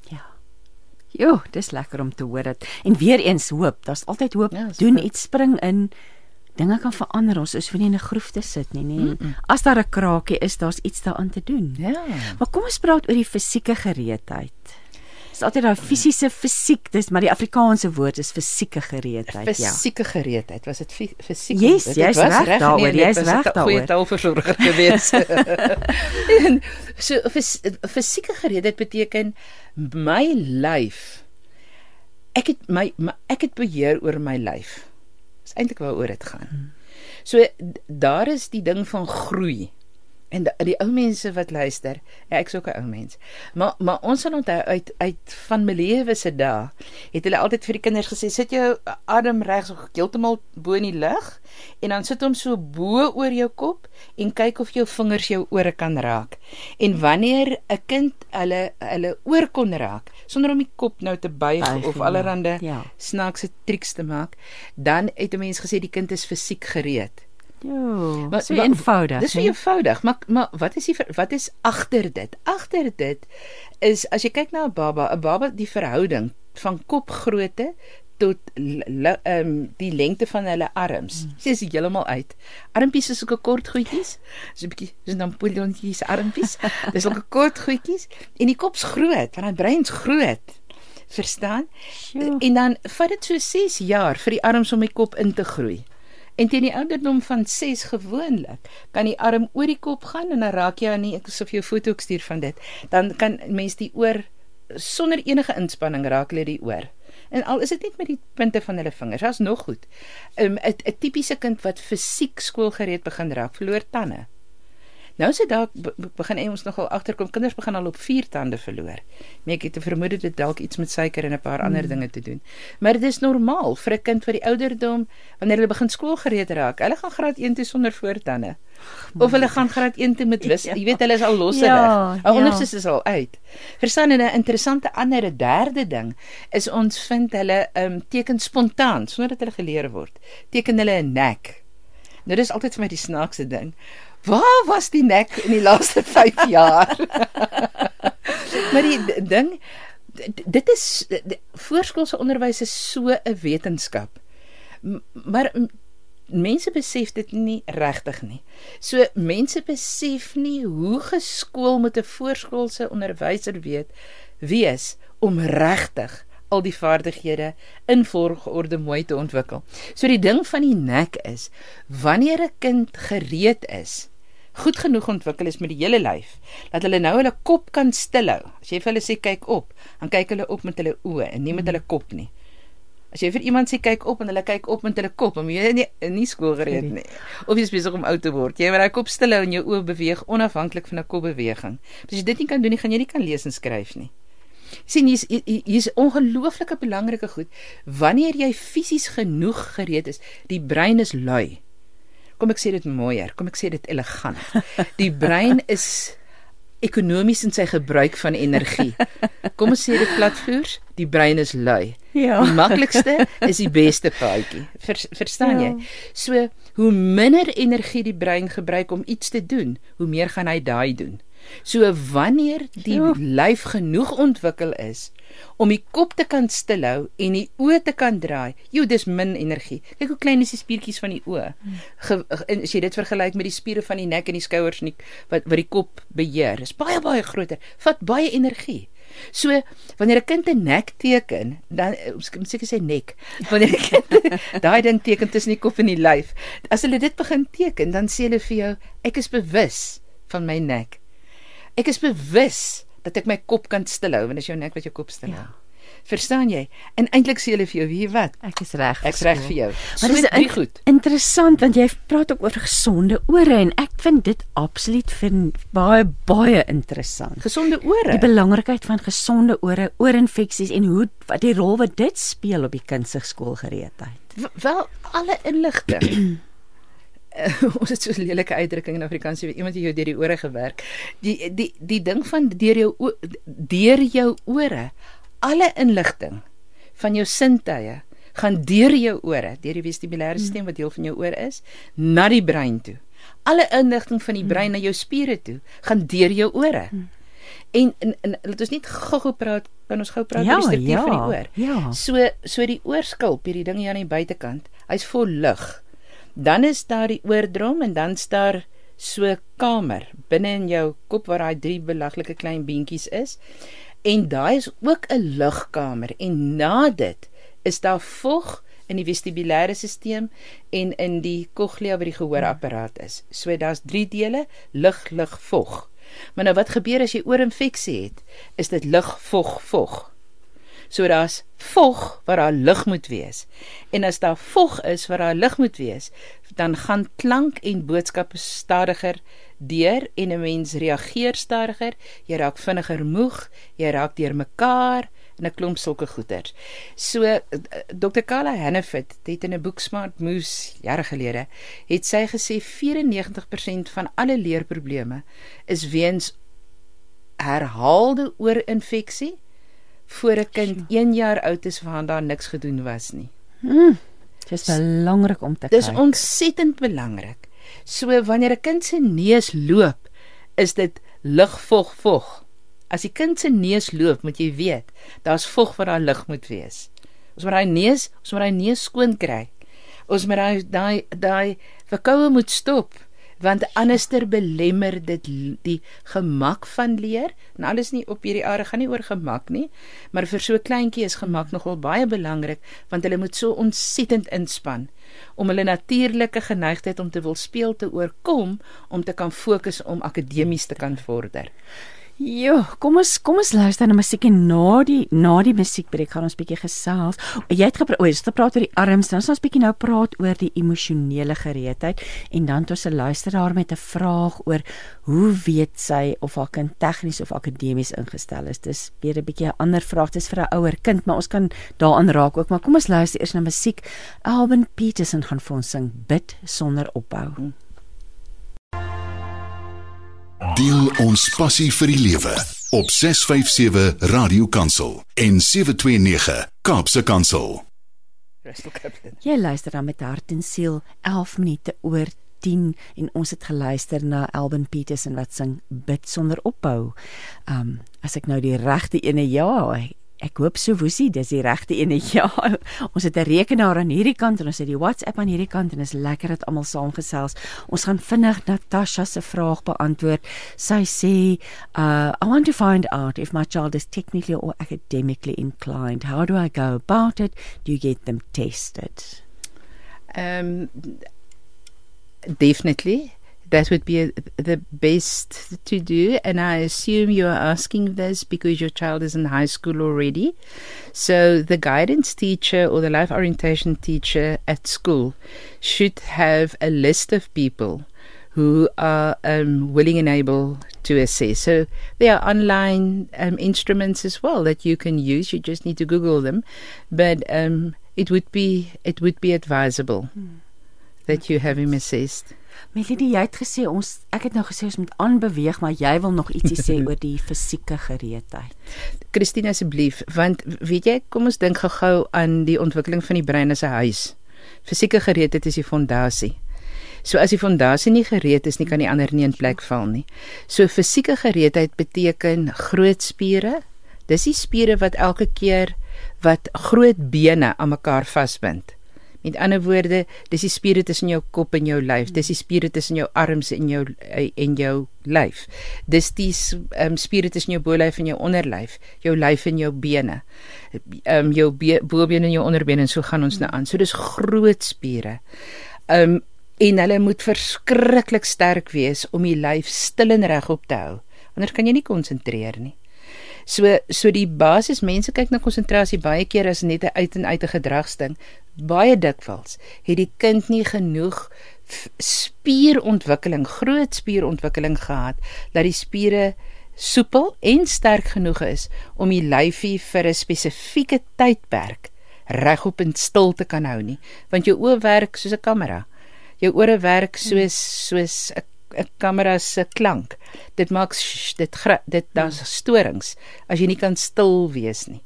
S3: Jo, dis lekker om te hoor dit. En weer eens hoop, daar's altyd hoop.
S4: Ja,
S3: Doen
S4: goed.
S3: iets, spring in. Dinge kan verander. Ons is nie in 'n groef te sit nie, nee. Mm -mm. As daar 'n kraakie is, daar's iets daaraan te doen.
S4: Ja.
S3: Maar kom ons praat oor die fisieke gereedheid. Dis altyd daai fisiese fisiek, dis maar die Afrikaanse woord is fisieke gereedheid, ja.
S4: Fisieke gereedheid. Was dit fi- fisiek?
S3: Yes,
S4: Dit
S3: jy's reg daaroor,
S4: nee,
S3: jy's reg
S4: 'n Goeie
S3: daaroor.
S4: taalversorger gewees. en so fis, fisieke gereedheid beteken my lyf ek het my, my ek het beheer oor my lyf. Dis eintlik waaroor dit gaan. So d- daar is die ding van groei. En die, die ou mense wat luister, ja, ek's ook 'n ou mens. Maar maar ons sal onthou uit uit van Melewe se dae, het hulle altyd vir die kinders gesê, sit jou adem reg so heeltemal bo in die lug en dan sit hom so bo oor jou kop en kyk of jou vingers jou ore kan raak. En wanneer 'n kind hulle hulle oor kon raak sonder om die kop nou te buig
S3: Buig,
S4: of
S3: ja.
S4: allerlei
S3: Ja.
S4: snaakse triks te maak, dan het 'n mens gesê die kind is fisiek gereed.
S3: Jo,
S4: Maar-
S3: so eenvoudig.
S4: Dis so eenvoudig, maar maar wat is die wat is agter dit? Agter dit is as jy kyk na 'n baba, 'n baba die verhouding van kopgrootte tot ehm um, die lengte van hulle arms. Sy is heeltemal uit. Armpies is sulke kort goedjies. So 'n bietjie dis Napoleontjies armpies. Dis sulke kort goedjies en die kop's groot, want die brein's groot. Verstaan?
S3: Sjoe.
S4: En dan vat dit so 6 jaar vir die arms om die kop in te groei. En teen die ouderdom van 6 gewoonlik kan die arm oor die kop gaan en dan raak jy aan ek sou vir jou foto ook stuur van dit. Dan kan mens die oor sonder enige inspanning raak hulle die oor. En al is dit net met die punte van hulle vingers, daar's nog goed. um, 'n 'n tipiese kind wat fisiek skoolgereed begin raak, verloor tande. Nou is dit dalk be- be- begin ons nogal agterkom kinders begin al op 4 tande verloor. Nee, ek het 'n vermoede dit dalk iets met suiker en 'n paar ander dinge te doen. Maar dit is normaal vir 'n kind wat die ouderdom wanneer hulle begin skoolgereed raak. Hulle gaan graad 1 toe sonder voortande. Of hulle gaan graad 1 toe met wis.
S3: Ja.
S4: Jy weet hulle is al losserig.
S3: Ja,
S4: Al
S3: ja.
S4: onderste is al uit. Verstaan en 'n interessante ander derde ding is ons vind hulle um teken spontaan sonder dat hulle geleer word. Teken hulle 'n nek. Nou dis altyd vir my die snaakse ding. Waar was die nek in die laaste 5 jaar? maar die ding dit is voorskoolse onderwys is so 'n wetenskap. Maar mense besef dit nie regtig nie. So mense besef nie hoe geskool moet 'n voorskoolse onderwyser weet wees om regtig al die vaardighede in volgorde mooi te ontwikkel. So die ding van die nek is wanneer 'n kind gereed is, goed genoeg ontwikkel is met die hele lyf, dat hulle nou hulle kop kan stilhou. As jy vir hulle sê kyk op, dan kyk hulle op met hulle oë en nie met hulle kop nie. As jy vir iemand sê kyk op en hulle kyk op met hulle kop, dan jy nie nie skoolgereed nie. Of jy besig om oud te word. Jy moet daai kop stilhou en jou oë beweeg onafhanklik van 'n kopbeweging. As jy dit nie kan doen nie, gaan jy nie kan lees en skryf nie. sien hier- hier's ongelooflike belangrike goed. Wanneer jy fisies genoeg gereed is, die brein is lui. Kom ek sê dit mooier, kom ek sê dit elegant. Die brein is ekonomies in sy gebruik van energie. Kom ons sê dit platvloers, die brein is lui.
S3: Ja.
S4: Die maklikste is die beste paadjie. Ver, verstaan
S3: Ja.
S4: jy? So, hoe minder energie die brein gebruik om iets te doen, hoe meer gaan hy daai doen. So wanneer die
S3: Ja.
S4: lyf genoeg ontwikkel is om die kop te kan stilhou en die oë te kan draai, jo, dis min energie. Kyk hoe klein is die spiertjies van die oë. Ge, en as jy dit vergelyk met die spiere van die nek en die skouers en die, wat wat die kop beheer, is baie baie groter. Vat baie energie. So wanneer 'n kind 'n nek teken, dan eh, moet seker sê nek. Wanneer 'n kind daai ding teken tussen die kop en die lyf, as hulle dit begin teken, dan sê hulle vir jou, ek is bewus van my nek. Ek is bewus dat ek my kop kan stilhou, want is jou nek wat jou kop stilhou.
S3: Ja.
S4: Verstaan jy? En eintlik sê hulle vir jou, weet wat?
S3: Ek is reg.
S4: Ek's reg vir jou.
S3: Maar dis
S4: drie goed.
S3: interessant want jy praat ook oor gesonde ore en ek vind dit absoluut vind baie baie interessant.
S4: Gesonde ore.
S3: Die belangrikheid van gesonde ore, oorinfeksies en hoe wat die rol wat dit speel op die kind se skoolgereedheid.
S4: Wel alle inligting. Uh, ons het so 'n lelike uitdrukking in Afrikaans, jy weet iemand het jou deur die ore gewerk. Die die die ding van deur jou deur jou ore, alle inligting van jou sintuie gaan deur jou ore, deur die vestibulêre stelsel wat deel van jou oor is, na die brein toe. Alle inligting van die brein na jou spiere toe gaan deur jou ore. En en, en laat ons net gou-gou praat, kan ons gou praat
S3: Ja,
S4: oor die struktuur
S3: ja,
S4: van die oor.
S3: ja.
S4: So so die oorskulp, hierdie ding hier aan die buitekant, hy's vol lug. Dan is daar die oordrom en dan's daar so kamer binne in jou kop waar daai drie belaglike klein beentjies is. En daai is ook 'n lugkamer en na dit is daar vog in die vestibulêre stelsel en in die cochlea waar die gehoorapparaat is. So daar's drie dele: lug, lug, vog. Maar nou wat gebeur as jy oorinfeksie het? Is dit lug, vog, vog. So daar's vog waar daar lug moet wees. En as daar vog is waar daar lug moet wees, dan gaan klank en boodskappe stadiger deur en 'n mens reageer stadiger, jy raak vinniger moeg, jy raak deurmekaar en 'n klomp sulke goeters. So eh, Dr. Carla Hannaford het in 'n boek Smart Moves jare gelede, het sy gesê 94% van alle leerprobleme is weens herhaalde oorinfeksie voor 'n kind 1 jaar oud is waaraan daar niks gedoen was nie.
S3: Mm, dis belangrik om te
S4: Dis
S3: kyk.
S4: ontsettend belangrik. So wanneer 'n kind se neus loop, is dit lug vog vog. As die kind se neus loop, moet jy weet, daar's vog wat daar lug moet wees. Ons moet daai neus, ons moet daai neus skoon kry. Ons moet daai daai daai verkoue moet stop want anderster belemmer dit die gemak van leer. En alles nie op hierdie aarde gaan nie oor gemak nie, maar vir so 'n kleintjie is gemak nogal baie belangrik want hulle moet so ontsettend inspann om hulle natuurlike geneigtheid om te wil speel te oorkom om te kan fokus om akademies te kan vorder.
S3: Jo, kom ons kom ons luister na musiek en na die na die musiekbreek gaan ons bietjie gesels. Jy het gepraat, o, jy het gepraat oor die arms, dan ons bietjie nou praat oor die emosionele gereedheid en dan het ons 'n luisteraar met 'n vraag oor hoe weet sy of haar kind tegnies of akademies ingestel is. Dis weer 'n bietjie 'n ander vraag. Dis vir 'n ouer kind, maar ons kan daaraan raak ook, maar kom ons luister eers na musiek. Alban Petersen gaan vir ons sing Bid sonder ophou.
S2: Deel ons passie vir die lewe op 657 Radio Kansel en 729 Kaapse Kansel.
S3: Jy luister dan met hart en siel 11 minute oor 10 en ons het geluister na Alban Petersen wat sing Bid sonder ophou. Um as ek nou die regte ene ja, ek, hoop so woesie, dis die regte ene ja. Ons het 'n rekenaar aan hierdie kant en ons het die WhatsApp aan hierdie kant en is lekker dat almal saamgesels. Ons gaan vinnig Natasha se vraag beantwoord. Sy sê, uh I want to find out if my child is technically or academically inclined. How do I go about it? Do you get them tested?
S4: Um, definitely. That would be a, the best to do. And I assume you are asking this because your child is in high school already. So the guidance teacher or the life orientation teacher at school should have a list of people who are um, willing and able to assess. So there are online um, instruments as well that you can use. You just need to Google them, but um, it would be it would be advisable that you have him assessed.
S3: Melody, jy het gesê ons ek het nou gesê ons moet aanbeweeg, maar jy wil nog ietsie sê oor die fisieke gereedheid.
S4: Christine asseblief, want weet jy, kom ons dink gou-gou aan die ontwikkeling van die brein as 'n huis. Fisieke gereedheid is die fondasie. So as die fondasie nie gereed is nie, kan die ander nie in plek val nie. So fisieke gereedheid beteken groot spiere. Dis die spiere wat elke keer wat groot bene aan mekaar vasbind. Met ander woorde, dis die spiere tussen jou kop en jou lyf. Dis die spiere tussen jou arms en jou en jou lyf. Dis die um, spiere tussen jou bolyf en jou onderlyf, jou lyf en jou bene. Ehm um, jou be bobeen en jou onderbeen en so gaan ons nou aan. So dis groot spiere. Ehm um, en hulle moet verskriklik sterk wees om die lyf stil en regop te hou. Anders kan jy nie konsentreer nie. So so die basis mense kyk na konsentrasie baie keer as net 'n uit en uit 'n gedragsding. Baie dikwels het die kind nie genoeg spierontwikkeling, groot spierontwikkeling gehad dat die spiere soepel en sterk genoeg is om die lyfie vir 'n spesifieke tydperk regop en stil te kan hou nie, want jou oë werk soos 'n kamera. Jou ore werk soos soos 'n 'n kamera se klank. Dit maak sh, dit dit daar's storings as jy nie kan stil wees nie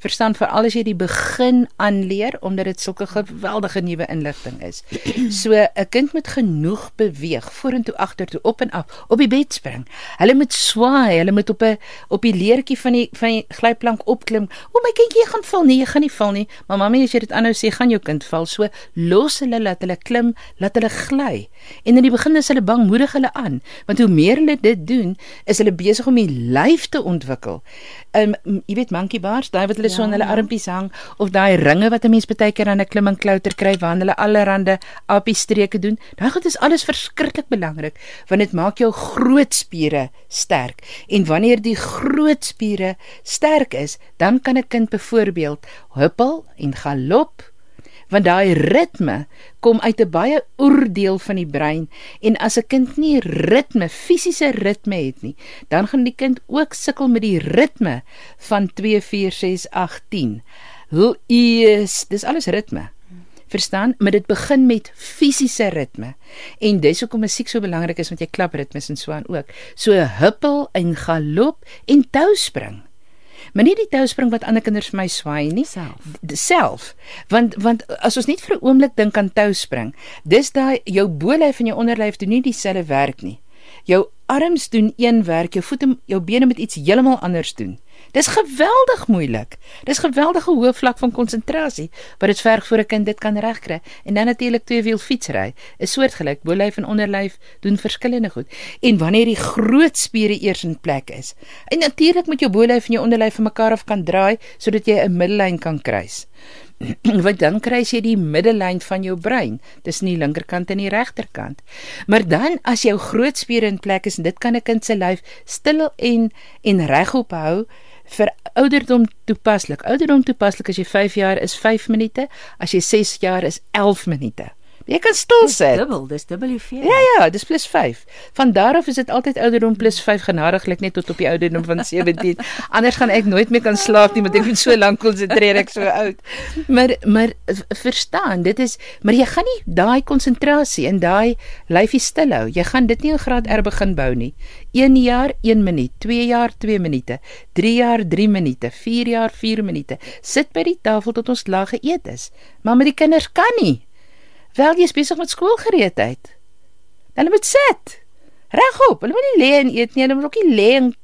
S4: verstaan veral as jy die begin aanleer omdat dit sulke geweldige nuwe inligting is. So 'n kind moet genoeg beweeg vorentoe, agtertoe, op en af, op die bed spring. Hulle moet swaai, hulle moet op 'n op die leertjie van die van die glyplank opklim. O my kindjie, jy gaan val nie, jy gaan nie val nie. Maar mamma, as jy dit aanhou sê, gaan jou kind val. So los hulle laat hulle klim, laat hulle gly. En in die begin is hulle bang, moedig hulle aan, want hoe meer hulle dit doen, is hulle besig om die lyf te ontwikkel. Ehm um, jy weet monkey bars, daai wat hulle ja, so aan hulle ja. armpies hang of daai ringe wat 'n mens baie keer aan 'n klim en klouter kry waar hulle allerhande apie streke doen. Daai goed is alles verskriklik belangrik want dit maak jou groot spiere sterk. En wanneer die groot spiere sterk is, dan kan 'n kind byvoorbeeld huppel en galop want daai ritme kom uit 'n baie oordeel van die brein en as 'n kind nie ritme, fisiese ritme het nie, dan gaan die kind ook sukkel met die ritme van 2 4 6 8 10. Hoe is dis alles ritme. Verstaan? Maar dit begin met fisiese ritme. En dis hoekom musiek so belangrik is want jy klap ritmes en so aan ook. So huppel en galop en touspring maar nie die touspring wat ander kinders vir my swaai nie.
S3: Self.
S4: Self. Want want as ons net vir 'n oomblik dink aan touspring dis daai jou bolyf en jou onderlyf doen nie dieselfde werk nie. Jou arms doen een werk jou voete jou bene moet iets heeltemal anders doen Dis geweldig moeilik. Dis geweldige hoë vlak van konsentrasie wat dit verg vir 'n kind dit kan regkry. En dan natuurlik twee wiel fietsry. 'n Soortgelyk bolyf en onderlyf doen verskillende goed. En wanneer die groot spiere eers in plek is. En natuurlik moet jou bolyf en jou onderlyf van mekaar af kan draai sodat jy 'n middellyn kan kruis. Want dan kry jy die middellyn van jou brein tussen die linkerkant en die regterkant. Maar dan as jou groot spiere in plek is en dit kan 'n kind se lyf stil en en regop hou, vir ouderdom toepaslik. Ouderdom toepaslik as jy 5 jaar is 5 minute, as jy 6 jaar is 11 minute. Jy kan stil sit.
S3: Dis dubbel, dis dubbel hoeveel.
S4: Ja ja, dis plus 5. Van daar af is dit altyd ouderdom plus 5 genadiglik net tot op die ouderdom van 17. Anders gaan ek nooit meer kan slaap nie, want ek moet so lank konsentreer ek so oud. Maar maar verstaan, dit is maar jy gaan nie daai konsentrasie en daai lyfie stil hou. Jy gaan dit nie in graad R begin bou nie. 1 jaar 1 minuut, 2 jaar 2 minute, 3 jaar 3 minute, 4 jaar 4 minute. Sit by die tafel tot ons lag geëet is. Maar met die kinders kan nie. Wel jy is besig met skoolgereedheid. Hulle moet sit. Regop. Hulle moet nie lê en eet nie. Hulle moet ook nie lê en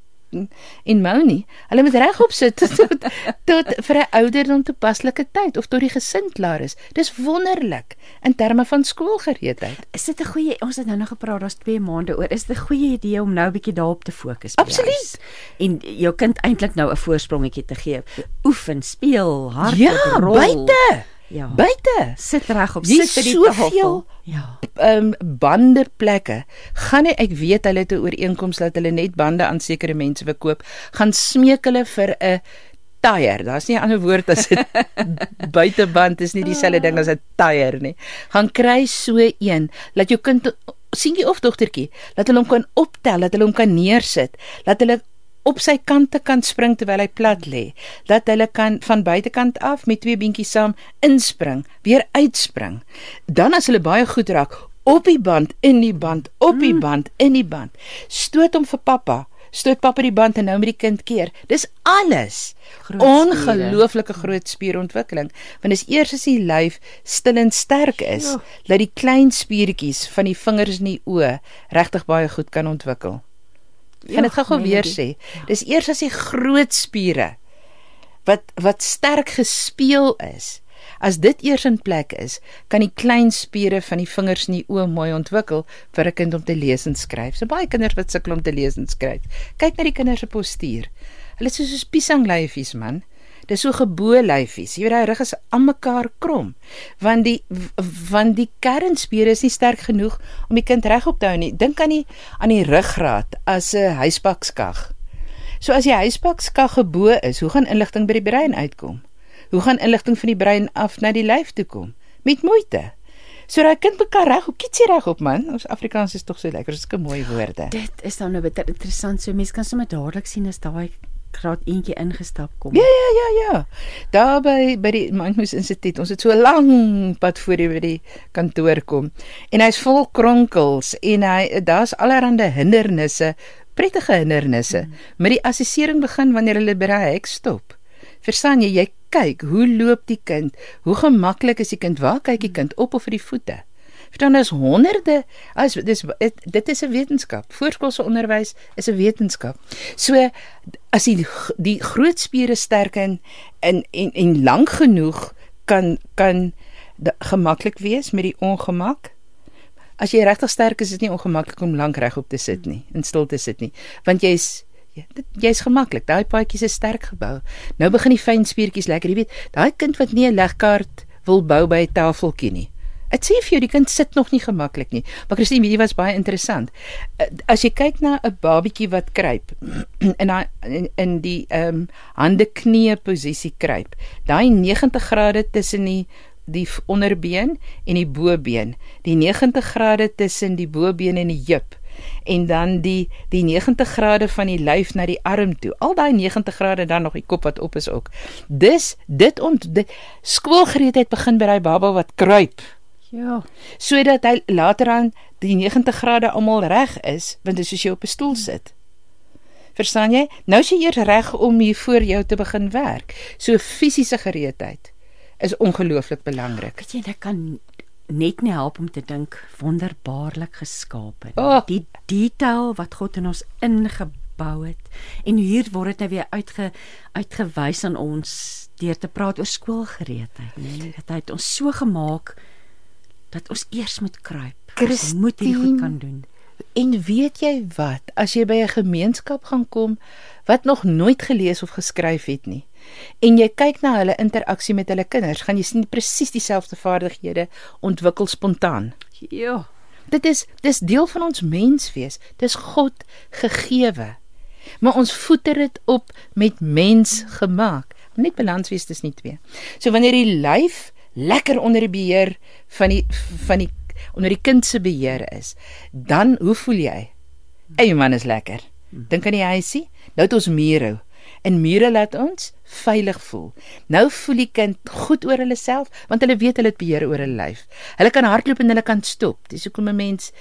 S4: en mou nie. Hulle moet regop sit tot, tot tot vir 'n ouderdom toepaslike tyd of tot die gesin klaar is. Dis wonderlik in terme van skoolgereedheid.
S3: Is dit 'n goeie ons het nou nog gepraat daar's 2 maande oor. Is dit 'n goeie idee om nou 'n bietjie daarop te fokus?
S4: Absoluut.
S3: En jou kind eintlik nou 'n voorsprongetjie te gee. Oefen, speel, hardop,
S4: ja,
S3: rol.
S4: Buite.
S3: Ja.
S4: Buite.
S3: Sit reg op sit by die tafel. Ja.
S4: Ehm um, bande plekke. Gaan nie ek weet hulle het 'n ooreenkoms dat hulle net bande aan sekere mense verkoop. Gaan smeek hulle vir 'n tyre. Daar's nie 'n ander woord as dit buiteband is nie dieselfde ding as 'n tyre nie. Gaan kry so een. Laat jou kind sien jy of dogtertjie, laat hulle hom kan optel, laat hulle hom kan neersit, laat hulle op sy kante kan spring terwyl hy plat lê, dat hulle kan van buitekant af met twee beentjies saam inspring, weer uitspring. Dan as hulle baie goed raak, op die band, in die band, op die mm. band, in die band. Stoot hom vir pappa. Stoot pappa die band en nou met die kind keer. Dis alles. Ongelooflike groot spierontwikkeling. Want dis eers as die lyf stil en sterk is, ja. dat die klein spiertjies van die vingers en die oë regtig baie goed kan ontwikkel. Gaan dit gou-gou weer sê. Dis eers as die groot spiere wat wat sterk gespeel is. As dit eers in plek is, kan die klein spiere van die vingers en die oë mooi ontwikkel vir 'n kind om te lees en skryf. So baie kinders wat sukkel om te lees en skryf. Kyk na die kinders se postuur. Hulle is soos piesanglyfies man. Dis so gebo lyfies. Jy weet daai rug is almekaar krom. Want die want die kernspiere is nie sterk genoeg om die kind regop te hou nie. Dink aan die aan die ruggraat as 'n huisbakskag. So as die huisbakskag gebo is, hoe gaan inligting by die brein uitkom? Hoe gaan inligting van die brein af na die lyf toe kom? Met moeite. So daai kind mekaar reg, hoe kitsie reg op man. Ons Afrikaans is tog so lekker, dis 'n mooi woorde.
S3: Dit is nou nou bitter interessant. So mense kan sommer dadelik sien as daai graad eentjie ingestap kom.
S4: Ja ja ja ja. Daar by by die Mindmoes Instituut, ons het so 'n lang pad voor jy by die kantoor kom. En hy's vol kronkels en hy daar's allerlei hindernisse, prettige hindernisse. Mm. Maar die assessering begin wanneer hulle by die hek stop. Verstaan jy, jy kyk, hoe loop die kind? Hoe gemaklik is die kind? Waar kyk die kind op of vir die voete? Dan is honderde as dis dit is 'n wetenskap. Voorskoolse onderwys is 'n wetenskap. So as die die groot spiere sterk en en en, en lank genoeg kan kan gemaklik wees met die ongemak. As jy regtig sterk is, is dit nie ongemaklik om lank regop te sit nie, in stil te sit nie, want jy's jy's gemaklik. Daai paadjies is sterk gebou. Nou begin die fyn spiertjies lekker, jy weet. Daai kind wat nie 'n legkaart wil bou by 'n tafeltjie nie. Dit sê vir jou die kind sit nog nie gemaklik nie. Maar Christine, jy wat baie interessant? Eh, as jy kyk na 'n babietjie wat kruip in daai in, in die ehm um, hande knie posisie kruip. Daai 90 grade tussen die die onderbeen en die bobeen, die 90 grade tussen die bobeen en die heup en dan die die 90 grade van die lyf na die arm toe. Al daai 90 grade dan nog die kop wat op is ook. Dis dit ont dit skoolgereedheid begin by daai baba wat kruip.
S3: Ja.
S4: Sodat hy later aan die 90 grade almal reg is, want dit is soos jy op 'n stoel sit. Verstaan jy? Nou is jy eers reg om hier voor jou te begin werk. So fisiese gereedheid is ongelooflik belangrik.
S3: Weet jy, dit kan net nie help om te dink wonderbaarlik geskape.
S4: Oh.
S3: Die detail wat God in ons ingebou het. En hier word dit nou weer uitge uitgewys aan ons deur te praat oor skoolgereedheid? Nee, dat hy het ons so gemaak dat ons eers moet kruip.
S4: Christine,
S3: moet dit goed kan doen.
S4: En weet jy wat? As jy by 'n gemeenskap gaan kom wat nog nooit gelees of geskryf het nie en jy kyk na hulle interaksie met hulle kinders, gaan jy sien presies dieselfde vaardighede ontwikkel spontaan.
S3: Ja.
S4: Dit is dis deel van ons menswees. Dis God gegeewe. Maar ons voeder dit op met mens gemaak. Net balans wees dis nie twee. So wanneer die lyf lekker onder die beheer van die van die onder die kind se beheer is, dan hoe voel jy? Ey man is lekker. Dink aan die huisie. Nou het ons mure. En mure laat ons veilig voel. Nou voel die kind goed oor hulle self want hulle weet hulle het beheer oor hulle lyf. Hulle kan hardloop en hulle kan stop. Dis hoekom 'n mens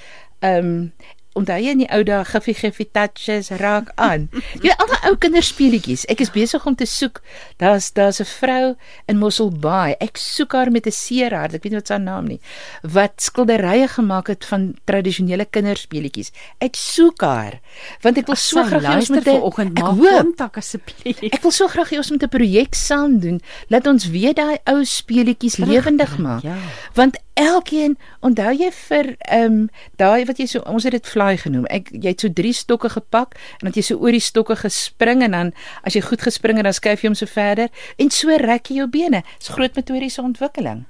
S4: ehm um, onthou jy in die ou dae giffie giffie touches raak aan. Jy weet al die ou kinderspeletjies. Ek is besig om te soek. Daar's daar's 'n vrou in Mosselbaai. Ek soek haar met 'n seerhart. Ek weet nie wat sy naam nie. Wat skilderye gemaak het van tradisionele kinderspeletjies. Ek soek haar want ek wil so graag hê ons moet
S3: vanoggend maak kontak asseblief.
S4: Ek wil so graag hê ons moet 'n projek saam doen. Laat ons weer daai ou speletjies lewendig maak. Ja. Want elkeen onthou jy vir ehm um, daai wat jy so ons het dit fly genoem. Ek jy het so drie stokke gepak en dan jy so oor die stokke gespring en dan as jy goed gespring het dan skuif jy hom so verder en so rek jy jou bene. Dis groot motoriese ontwikkeling.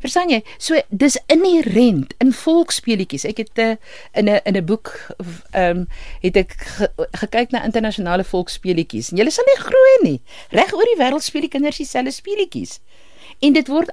S4: Verstaan jy? So dis inherent in volksspeletjies. Ek het uh, in 'n in 'n boek ehm um, het ek ge, gekyk na internasionale volksspeletjies. En jy sal nie glo nie. Reg oor die wêreld speel die kinders dieselfde speletjies. En dit word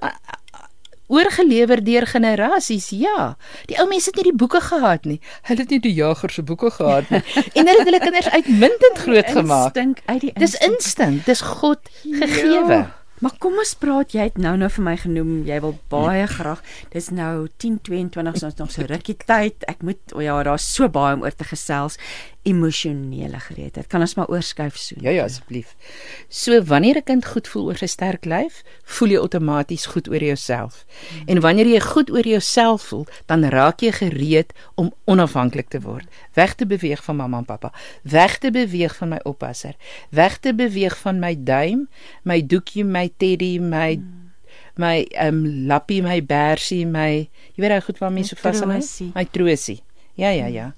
S4: oorgelewer deur generasies. Ja. Die ou mense het nie die boeke gehad nie. Hulle het nie die jager se boeke gehad nie. en hulle het hulle kinders uitmuntend groot gemaak.
S3: Instink uit die
S4: Dis instink. Dis God gegeewe. Ja.
S3: Maar kom ons praat, jy het nou nou vir my genoem, jy wil baie graag. Dis nou 10:22, ons nog so rukkie tyd. Ek moet o oh ja, daar's so baie om oor te gesels emosionele gereedheid. Kan ons maar oorskuif so?
S4: Ja ja, asseblief. So wanneer 'n kind goed voel oor sy sterk lyf, voel jy outomaties goed oor jouself. Hmm. En wanneer jy goed oor jouself voel, dan raak jy gereed om onafhanklik te word, weg te beweeg van mamma en pappa, weg te beweeg van my oppasser, weg te beweeg van my duim, my doekie, my teddy, my hmm my um, lappie my bersie my jy weet hy goed waarmee so vas aan my trosie ja ja ja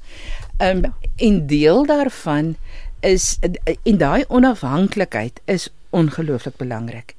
S4: um, en deel daarvan is en daai onafhanklikheid is ongelooflik belangrik.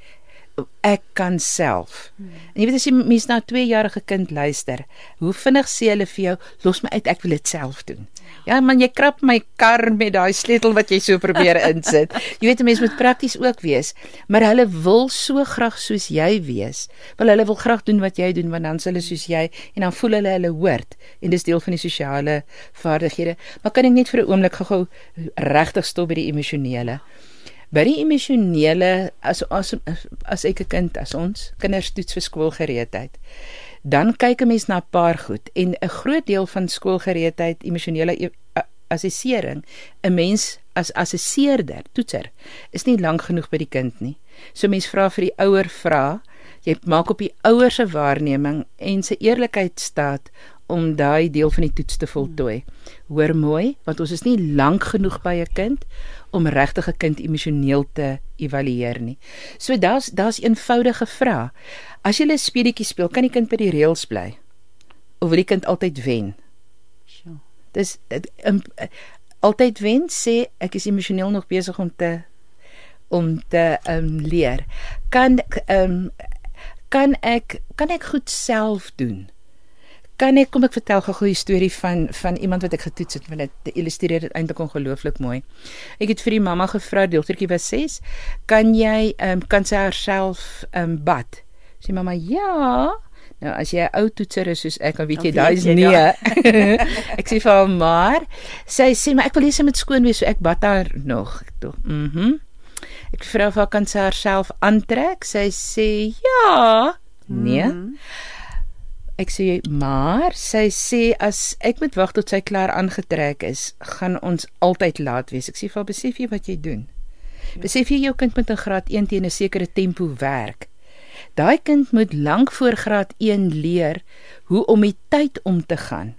S4: Ek kan self. En jy weet as jy mens na 'n 2-jarige kind luister, hoe vinnig sê hulle vir jou, los my uit, ek wil dit self doen. Ja man, jy krap my kar met daai sleutel wat jy so probeer insit. Jy weet 'n mens moet prakties ook wees, maar hulle wil so graag soos jy wees. Wil hulle wil graag doen wat jy doen want dan s hulle soos jy en dan voel hulle hulle hoort en dis deel van die sosiale vaardighede. Maar kan ek net vir 'n oomblik gou-gou regtig stop by die emosionele? By die emosionele as as as ek 'n kind as ons kinders toets vir skoolgereedheid dan kyk 'n mens na 'n paar goed en 'n groot deel van skoolgereedheid emosionele e, assessering 'n mens as assesseerder toetser is nie lank genoeg by die kind nie so mens vra vir die ouer vra jy maak op die ouer se waarneming en se eerlikheid staat om daai deel van die toets te voltooi. Hoor mooi, want ons is nie lank genoeg by 'n kind om regtig 'n kind emosioneel te evalueer nie. So daar's daar's eenvoudige vrae. As jy 'n speletjie speel, kan die kind by die reëls bly? Of wil die kind altyd wen? Sjoe. Dis um, altyd wen sê ek is emosioneel nog besig om te om te um, leer. Kan um, kan ek kan ek goed self doen? Kan ek kom ek vertel gou 'n storie van van iemand wat ek getoets het want dit illustreer dit eintlik ongelooflik mooi. Ek het vir die mamma gevra, dogtertjie was 6, kan jy ehm um, kan sy haarself ehm um, bad? Sê mamma, ja. Nou as jy 'n ou toetser is soos ek, dan weet jy daai is nee. ek sê vir haar maar sy sê maar ek wil hê sy moet skoon wees so ek bad haar nog. Ek tog. Mhm. Mm ek vra of haar kan sy haarself aantrek? Sy sê ja. Nee. Mm. Ek sê maar sy sê as ek moet wag tot sy klaar aangetrek is, gaan ons altyd laat wees. Ek sê vir besef jy wat jy doen. Ja. Besef jy jou kind moet in graad 1 teen 'n sekere tempo werk. Daai kind moet lank voor graad 1 leer hoe om met tyd om te gaan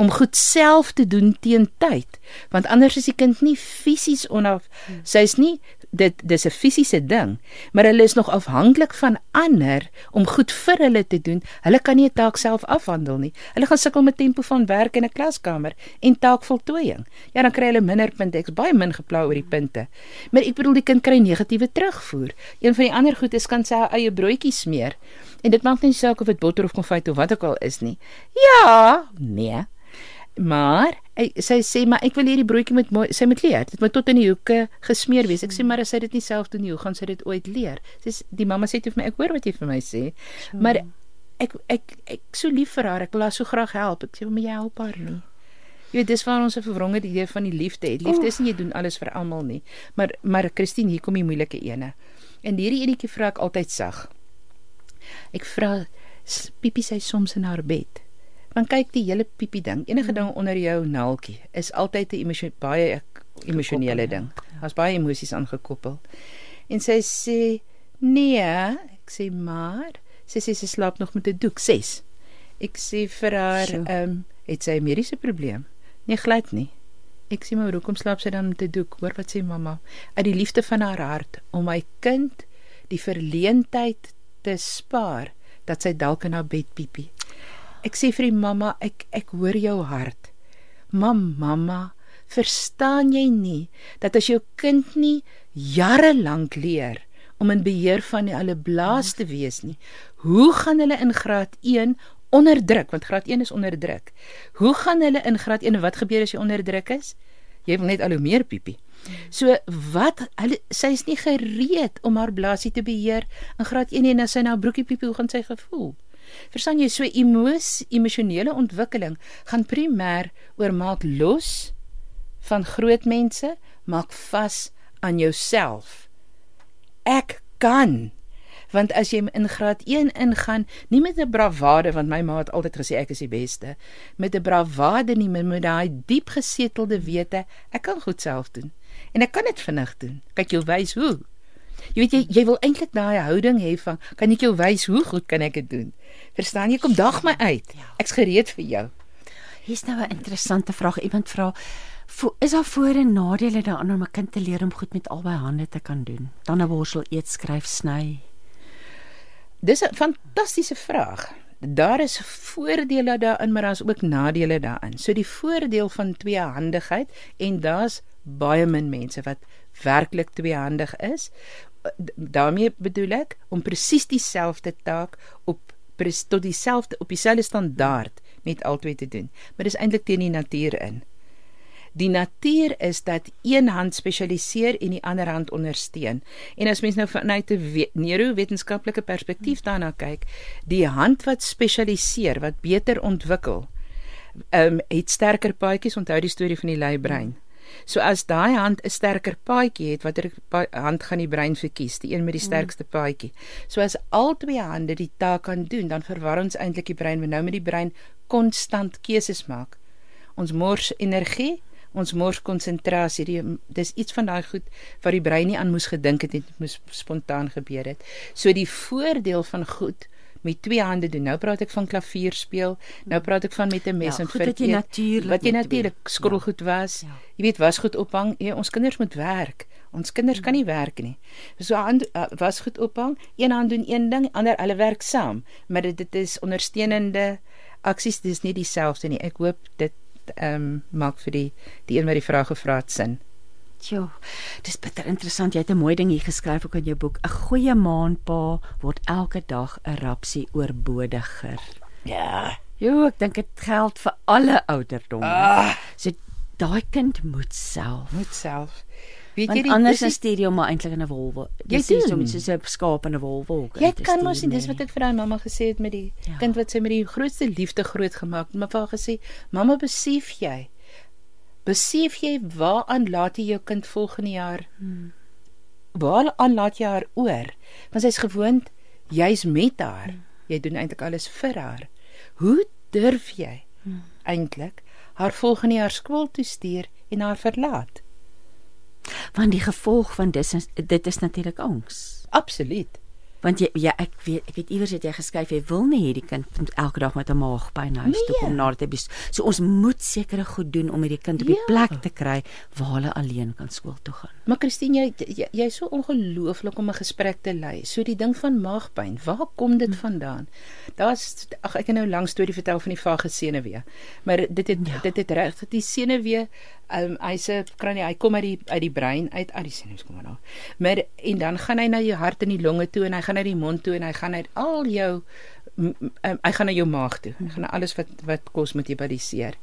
S4: om goed self te doen teen tyd want anders is die kind nie fisies onaf hmm. sy's nie dit dis 'n fisiese ding, maar hulle is nog afhanklik van ander om goed vir hulle te doen. Hulle kan nie 'n taak self afhandel nie. Hulle gaan sukkel met tempo van werk in 'n klaskamer en taakvoltooiing. Ja, dan kry hulle minder punte. Ek's baie min gepla oor die punte. Maar ek bedoel die kind kry negatiewe terugvoer. Een van die ander goed is kan sy haar eie broodjies smeer. En dit maak nie saak of dit botter of konfyt of wat ook al is nie. Ja, nee. Maar hy, sy sê maar ek wil hierdie broodjie met mooi sy moet leer. Dit moet tot in die hoeke gesmeer wees. Ek sê maar as sy dit nie self doen nie, hoe gaan sy dit ooit leer? Sy die mamma sê toe vir my ek hoor wat jy vir my sê. So. Maar ek ek ek so lief vir haar. Ek wil haar so graag help. Ek sê maar jy help haar nie. Jy weet dis waar ons 'n verwronge idee van die liefde het. Liefde is nie jy doen alles vir almal nie. Maar maar Christine, hier kom die moeilike ene. En hierdie enetjie vra ek altyd sag. Ek vra Pipi sy soms in haar bed. Want kyk die hele piepie ding, enige ding onder jou naaltjie is altyd 'n emosio baie emosionele ding. Daar's baie emosies aangekoppel. En sy sê nee, ek sê maar sy sê sy slaap nog met 'n doek 6. Ek sê vir haar, ehm, um, het sy 'n mediese probleem? Nee, glad nie. Ek sê maar hoekom slaap sy dan met 'n doek? Hoor wat sê mamma? Uit die liefde van haar hart om my kind die verleentheid te spaar dat sy dalk in haar bed piepie. Ek sê vir die mamma, ek ek hoor jou hart. Mam, mamma, verstaan jy nie dat as jou kind nie jare lank leer om in beheer van alle blaas te wees nie, hoe gaan hulle in graad 1 onderdruk want graad 1 is onderdruk. Hoe gaan hulle in graad 1 wat gebeur as jy onderdruk is? Jy wil net al hoe meer piepie. So wat hulle sy is nie gereed om haar blaasie te beheer in graad 1 en as sy nou broekie piepie hoe gaan sy gevoel? Verstaan jy so emosie, emosionele ontwikkeling gaan primêr oor maak los van groot mense, maak vas aan jouself. Ek kan want as jy in graad 1 ingaan, nie met 'n bravade want my ma het altyd gesê ek is die beste, met 'n bravade nie, maar met daai diep gesetelde wete, ek kan goed self doen en ek kan dit vinnig doen. Kyk jy wys hoe. Jy weet jy jy wil eintlik daai houding hê van kan ek jou wys hoe goed kan ek dit doen? Verstaan jy? Kom dag my uit. Ja. Ek's gereed vir jou.
S3: Hier's nou 'n interessante vraag. Iemand vra is daar voor en nadele daaraan om 'n kind te leer om goed met albei hande te kan doen? Dan 'n borsel eet, skryf, sny.
S4: Dis 'n fantastiese vraag. Daar is voordele daarin, maar daar's ook nadele daarin. So die voordeel van tweehandigheid en daar's baie min mense wat werklik tweehandig is daarmee bedoel ek om presies dieselfde taak op tot dieselfde op dieselfde standaard met albei te doen. Maar dis eintlik teen die natuur in. Die natuur is dat een hand spesialiseer en die ander hand ondersteun. En as mens nou vanuit 'n neurowetenskaplike perspektief daarna kyk, die hand wat spesialiseer, wat beter ontwikkel, ehm um, het sterker paadjies. Onthou die storie van die lui brein. So as daai hand 'n sterker paadjie het, watter hand gaan die brein verkies? Die een met die sterkste paadjie. So as al twee hande die taak kan doen, dan verwar ons eintlik die brein. We nou met die brein konstant keuses maak. Ons mors energie ons mors konsentrasie dis iets van daai goed wat die brein nie aan moes gedink het dit moes spontaan gebeur het so die voordeel van goed met twee hande doen. Nou praat ek van klavier speel nou praat ek van met 'n mes
S3: ja,
S4: en
S3: vir wat jy natuurlik
S4: wat jy natuurlik skroelgoed was. Ja. jy weet was goed ophang. Ja, ons kinders moet werk. Ons kinders kan nie werk nie. So hand uh, was goed ophang. Een hand doen een ding ander hulle werk saam. Maar dit, dit is ondersteunende aksies dis nie dieselfde nie. Ek hoop dit ehm um, maak vir die die een wat die vraag gevra het sin.
S3: Jo, dis bitter interessant. Jy het 'n mooi ding hier geskryf ook in jou boek. 'n Goeie maanpa word elke dag 'n rapsie oorbodiger.
S4: Ja.
S3: Jo, ek dink dit geld vir alle ouderdomme. Ah. So daai kind moet self,
S4: moet self. Weet
S3: jy die anders is jou maar eintlik in 'n wolwe. Jy sien so met so 'n skaap in 'n wolwolk.
S4: Jy kan mos nie dis wat ek vir daai mamma gesê het met die ja. kind wat sy met die grootste liefde grootgemaak. Maar vir haar gesê, "Mamma, besef jy? Besef jy waaraan laat jy jou kind volgende jaar? Hmm. Waaraan laat jy haar oor? Want sy's gewoond jy's met haar. Hmm. Jy doen eintlik alles vir haar. Hoe durf jy hmm. eintlik haar volgende jaar skool toe stuur en haar verlaat?"
S3: want die gevolg van dis is, dit is natuurlik angs.
S4: Absoluut.
S3: Want jy ja ek weet ek weet iewers het jy geskryf jy wil nie hê die kind elke dag met 'n maagpyn huis nee. toe kom na dit bes. So ons moet sekere goed doen om hierdie kind op die ja. plek te kry waar hulle alleen kan skool toe gaan.
S4: Maar Christine jy jy, jy so ongelooflik om 'n gesprek te lei. So die ding van maagpyn, waar kom dit hm. vandaan? Daar's ag ek het nou 'n lang storie vertel van die vage senuwee. Maar dit het ja. dit het reg dat die senuwee um, hy se kranie hy kom uit die uit die brein uit uit die senuwees kom maar. Maar en dan gaan hy na jou hart en die longe toe en hy gaan na die mond toe en hy gaan uit al jou hy gaan na jou maag toe. Hy gaan na alles wat wat kos met hepatiseer.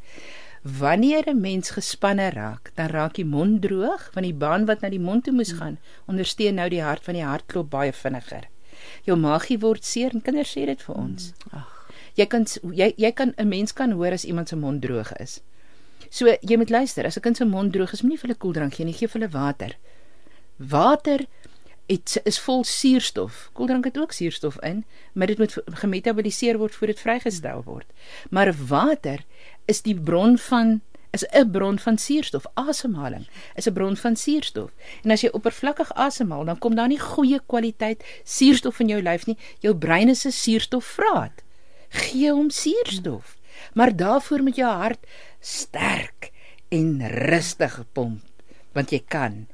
S4: Wanneer 'n mens gespanne raak, dan raak die mond droog want die baan wat na die mond toe moes gaan, ondersteun nou die hart van die hart klop baie vinniger. Jou maagie word seer en kinders sê dit vir ons. Ag. Jy kan jy jy kan 'n mens kan hoor as iemand se mond droog is. So jy moet luister, as 'n kind se mond droog is, moenie vir hulle koeldrank gee nie, gee vir hulle water. Water dit is vol suurstof. Koeldrank het ook suurstof in, maar dit moet gemetaboliseer word voor dit vrygestel word. Maar water is die bron van is 'n bron van suurstof. Asemhaling is 'n bron van suurstof. En as jy oppervlakkig asemhaal, dan kom daar nie goeie kwaliteit suurstof in jou lyf nie. Jou brein is 'n suurstofvraat. Gee hom suurstof. Maar daarvoor moet jou hart sterk en rustig pomp, want jy kan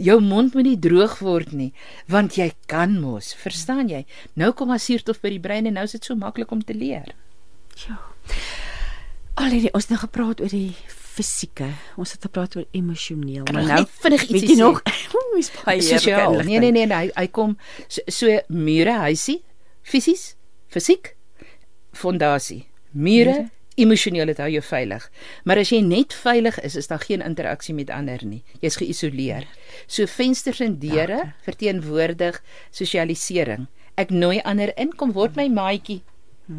S4: jou mond moet nie droog word nie, want jy kan mos, verstaan jy? Nou kom maar suurstof by die brein en nou is dit so maklik om te leer.
S3: Ja. Alreeds ons het nou gepraat oor die fisieke. Ons het gepraat oor emosioneel,
S4: maar nou vinnig ietsie nog. Ons baie sosiaal. Nee nee nee, hy hy kom so, so mure huisie, fisies, fisiek, fondasie. Mure, emosioneel het hou jou veilig. Maar as jy net veilig is, is daar geen interaksie met ander nie. Jy's geïsoleer. So vensters en deure verteenwoordig sosialisering. Ek nooi ander in, kom word my maatjie.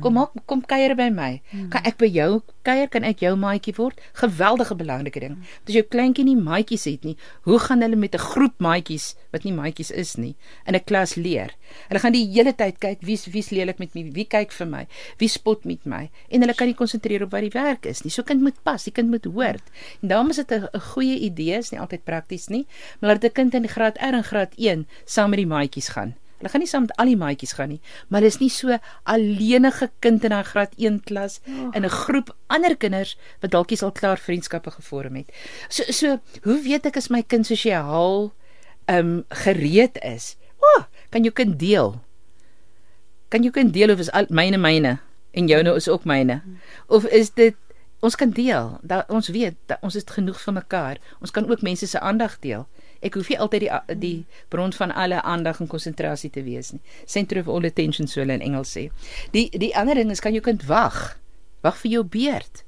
S4: Kom maak kom kuier by my. Hmm. Kan ek by jou kuier? Kan ek jou maatjie word? Geweldige belangrike ding. As jou kleintjie nie maatjies het nie, hoe gaan hulle met 'n groep maatjies wat nie maatjies is nie in 'n klas leer? Hulle gaan die hele tyd kyk wie's wie's lelik met my, wie kyk vir my, wie spot met my en hulle kan nie konsentreer op wat die werk is nie. So kind moet pas, die kind moet hoor. En daarom is dit 'n goeie idee, is nie altyd prakties nie, maar laat 'n kind in graad R en graad 1 saam met die maatjies gaan. Hulle gaan nie saam met al die maatjies gaan nie, maar hulle is nie so alleenige kind in 'n graad 1 klas oh. in 'n groep ander kinders wat dalk al klaar vriendskappe gevorm het. So so, hoe weet ek as my kind sosiaal ehm um, gereed is? O, oh, kan jou kind deel? Kan jou kind deel of is al myne myne en joune is ook myne? Of is dit ons kan deel. Dat ons weet dat ons het genoeg vir mekaar. Ons kan ook mense se aandag deel Ek hoef nie altyd die die bron van alle aandag en konsentrasie te wees nie. Center of all attention so hulle in Engels sê. Die die ander ding is kan jou kind wag. Wag vir jou beurt.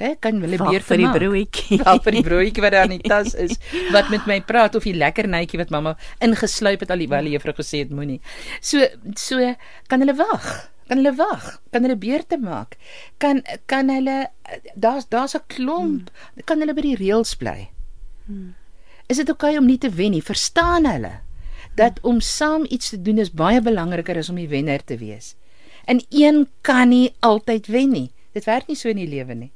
S4: Kyk, kan hulle beurt
S3: vir die
S4: maak.
S3: broodjie.
S4: Wag vir die broodjie wat daar in die tas is wat met my praat of die lekker netjie wat mamma ingesluip het alhoewel die juffrou gesê het moenie. So so kan hulle wag. Kan hulle wag? Kan hulle beurte maak? Kan kan hulle daar's daar's 'n klomp. Hmm. Kan hulle by die reëls bly? Hmm. Is dit oukei okay om nie te wen nie? Verstaan hulle dat om saam iets te doen is baie belangriker as om die wenner te wees. En een kan nie altyd wen nie. Dit werk nie so in die lewe nie.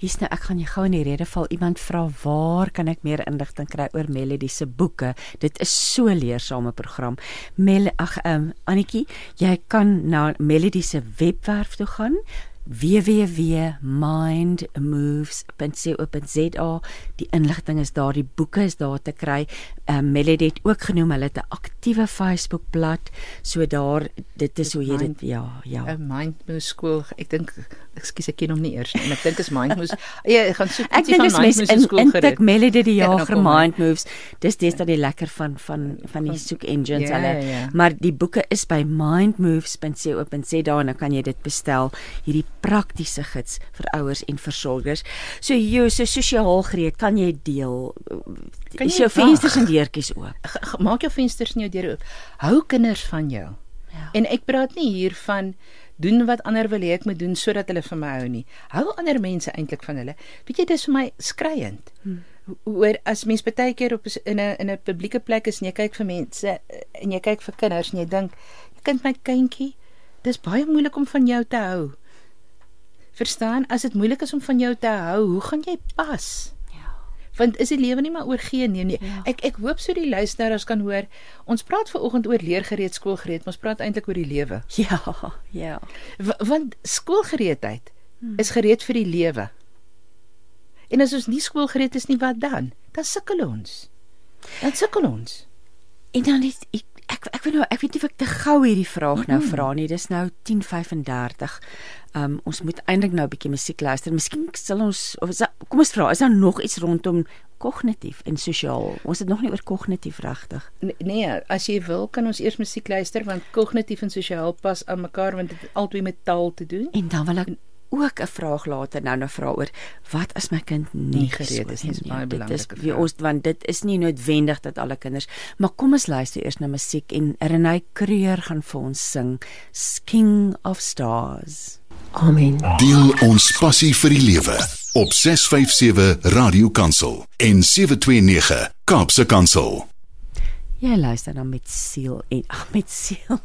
S3: Hier's nou ek gaan jou gou in die rede val. Iemand vra waar kan ek meer inligting kry oor Melody se boeke? Dit is so leersame program. Mel ag ehm um, Annetjie, jy kan na Melody se webwerf toe gaan www.mindmoves.co.za die inligting is daar die boeke is daar te kry. Um, Melody het ook genoem hulle het 'n aktiewe Facebook bladsy so daar dit is hoe jy dit ja ja.
S4: 'n Mindmoose skool ek dink ekskuus ek ken hom nie eers nie. En ek dink is Mindmoose ja ek gaan soek
S3: ek dink as mens in intik Melody die jager Mindmoves dis dis dat die lekker van van van die soek engines
S4: Ja,
S3: hulle.
S4: ja, ja.
S3: maar die boeke is by mindmoves.co.za en dan kan jy dit bestel. Hierdie praktiese gids vir ouers en versorgers. So jy so sosiaal greet kan jy deel?
S4: Kan
S3: is
S4: jy
S3: jou vensters en deurtjies oop?
S4: Maak jou vensters en jou deure oop. Hou kinders van jou.
S3: Ja.
S4: en ek praat nie hier van doen wat ander wil hê ek moet doen sodat hulle van my hou nie. Hou ander mense eintlik van hulle. Weet jy dis vir my skreiend.
S3: Hmm.
S4: oor as mens baie keer op in 'n in 'n publieke plek is en jy kyk vir mense eh, en jy kyk vir kinders en jy dink kind my kindjie dis baie moeilik om van jou te hou. Verstaan as dit moeilik is om van jou te hou hoe gaan jy pas want is die lewe nie maar oor gee en neem nie.
S3: Ja.
S4: Ek ek hoop so die luisteraars kan hoor. Ons praat ver oggend oor leergereed skoolgereed, maar ons praat eintlik oor die lewe.
S3: ja ja
S4: W want skoolgereedheid hmm. is gereed vir die lewe. En as ons nie skoolgereed is nie, wat dan? Dan sukkel ons. Dan sukkel ons.
S3: En dan het ek ek ek weet nou ek weet nie of ek te gou hierdie vraag nou vra nie. Dis nou 10:35. Um ons moet eintlik nou 'n bietjie musiek luister. Miskien sal ons of is daar, kom ons vra, is daar nog iets rondom kognitief en sosiaal? Ons het nog nie oor kognitief regtig.
S4: N- Nee, as jy wil, kan ons eers musiek luister want kognitief en sosiaal pas aan mekaar want dit het albei met taal te doen.
S3: En dan wil ek ook 'n vraag later nou nou vra oor wat as my kind nie,
S4: Nie gereed is nie, is baie
S3: Dit is vir ons want dit is nie noodwendig dat alle kinders, maar kom ons luister eers na musiek en Renée Kreur gaan vir ons sing King of Stars. Amen.
S2: Deel ons passie vir die lewe op 657 Radio Kansel en 729 Kaapse Kansel.
S3: Jy luister dan met siel en ag met siel.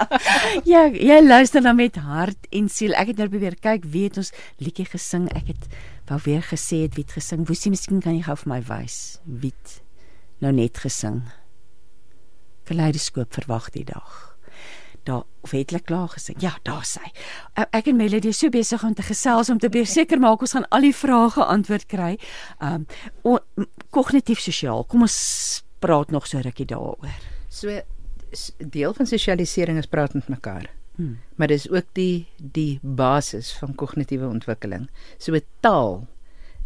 S3: ja, jy luister dan met hart en siel. Ek het nou probeer kyk wie het ons liedjie gesing. Ek het wou weer gesê het wie het gesing. Woesie, miskien kan jy gou vir my wys wie het nou net gesing. Kaleidoskoop verwag die dag. Daar of het hulle klaar gesing? Ja, daar sy. Ek- Ek en Melody is so besig om te gesels om te seker maak ons gaan al die vrae geantwoord kry. Um kognitief sosiaal. Kom ons praat nog so rukkie daaroor.
S4: So deel van sosialisering is praat met mekaar.
S3: Hmm.
S4: Maar dis ook die die basis van kognitiewe ontwikkeling. So taal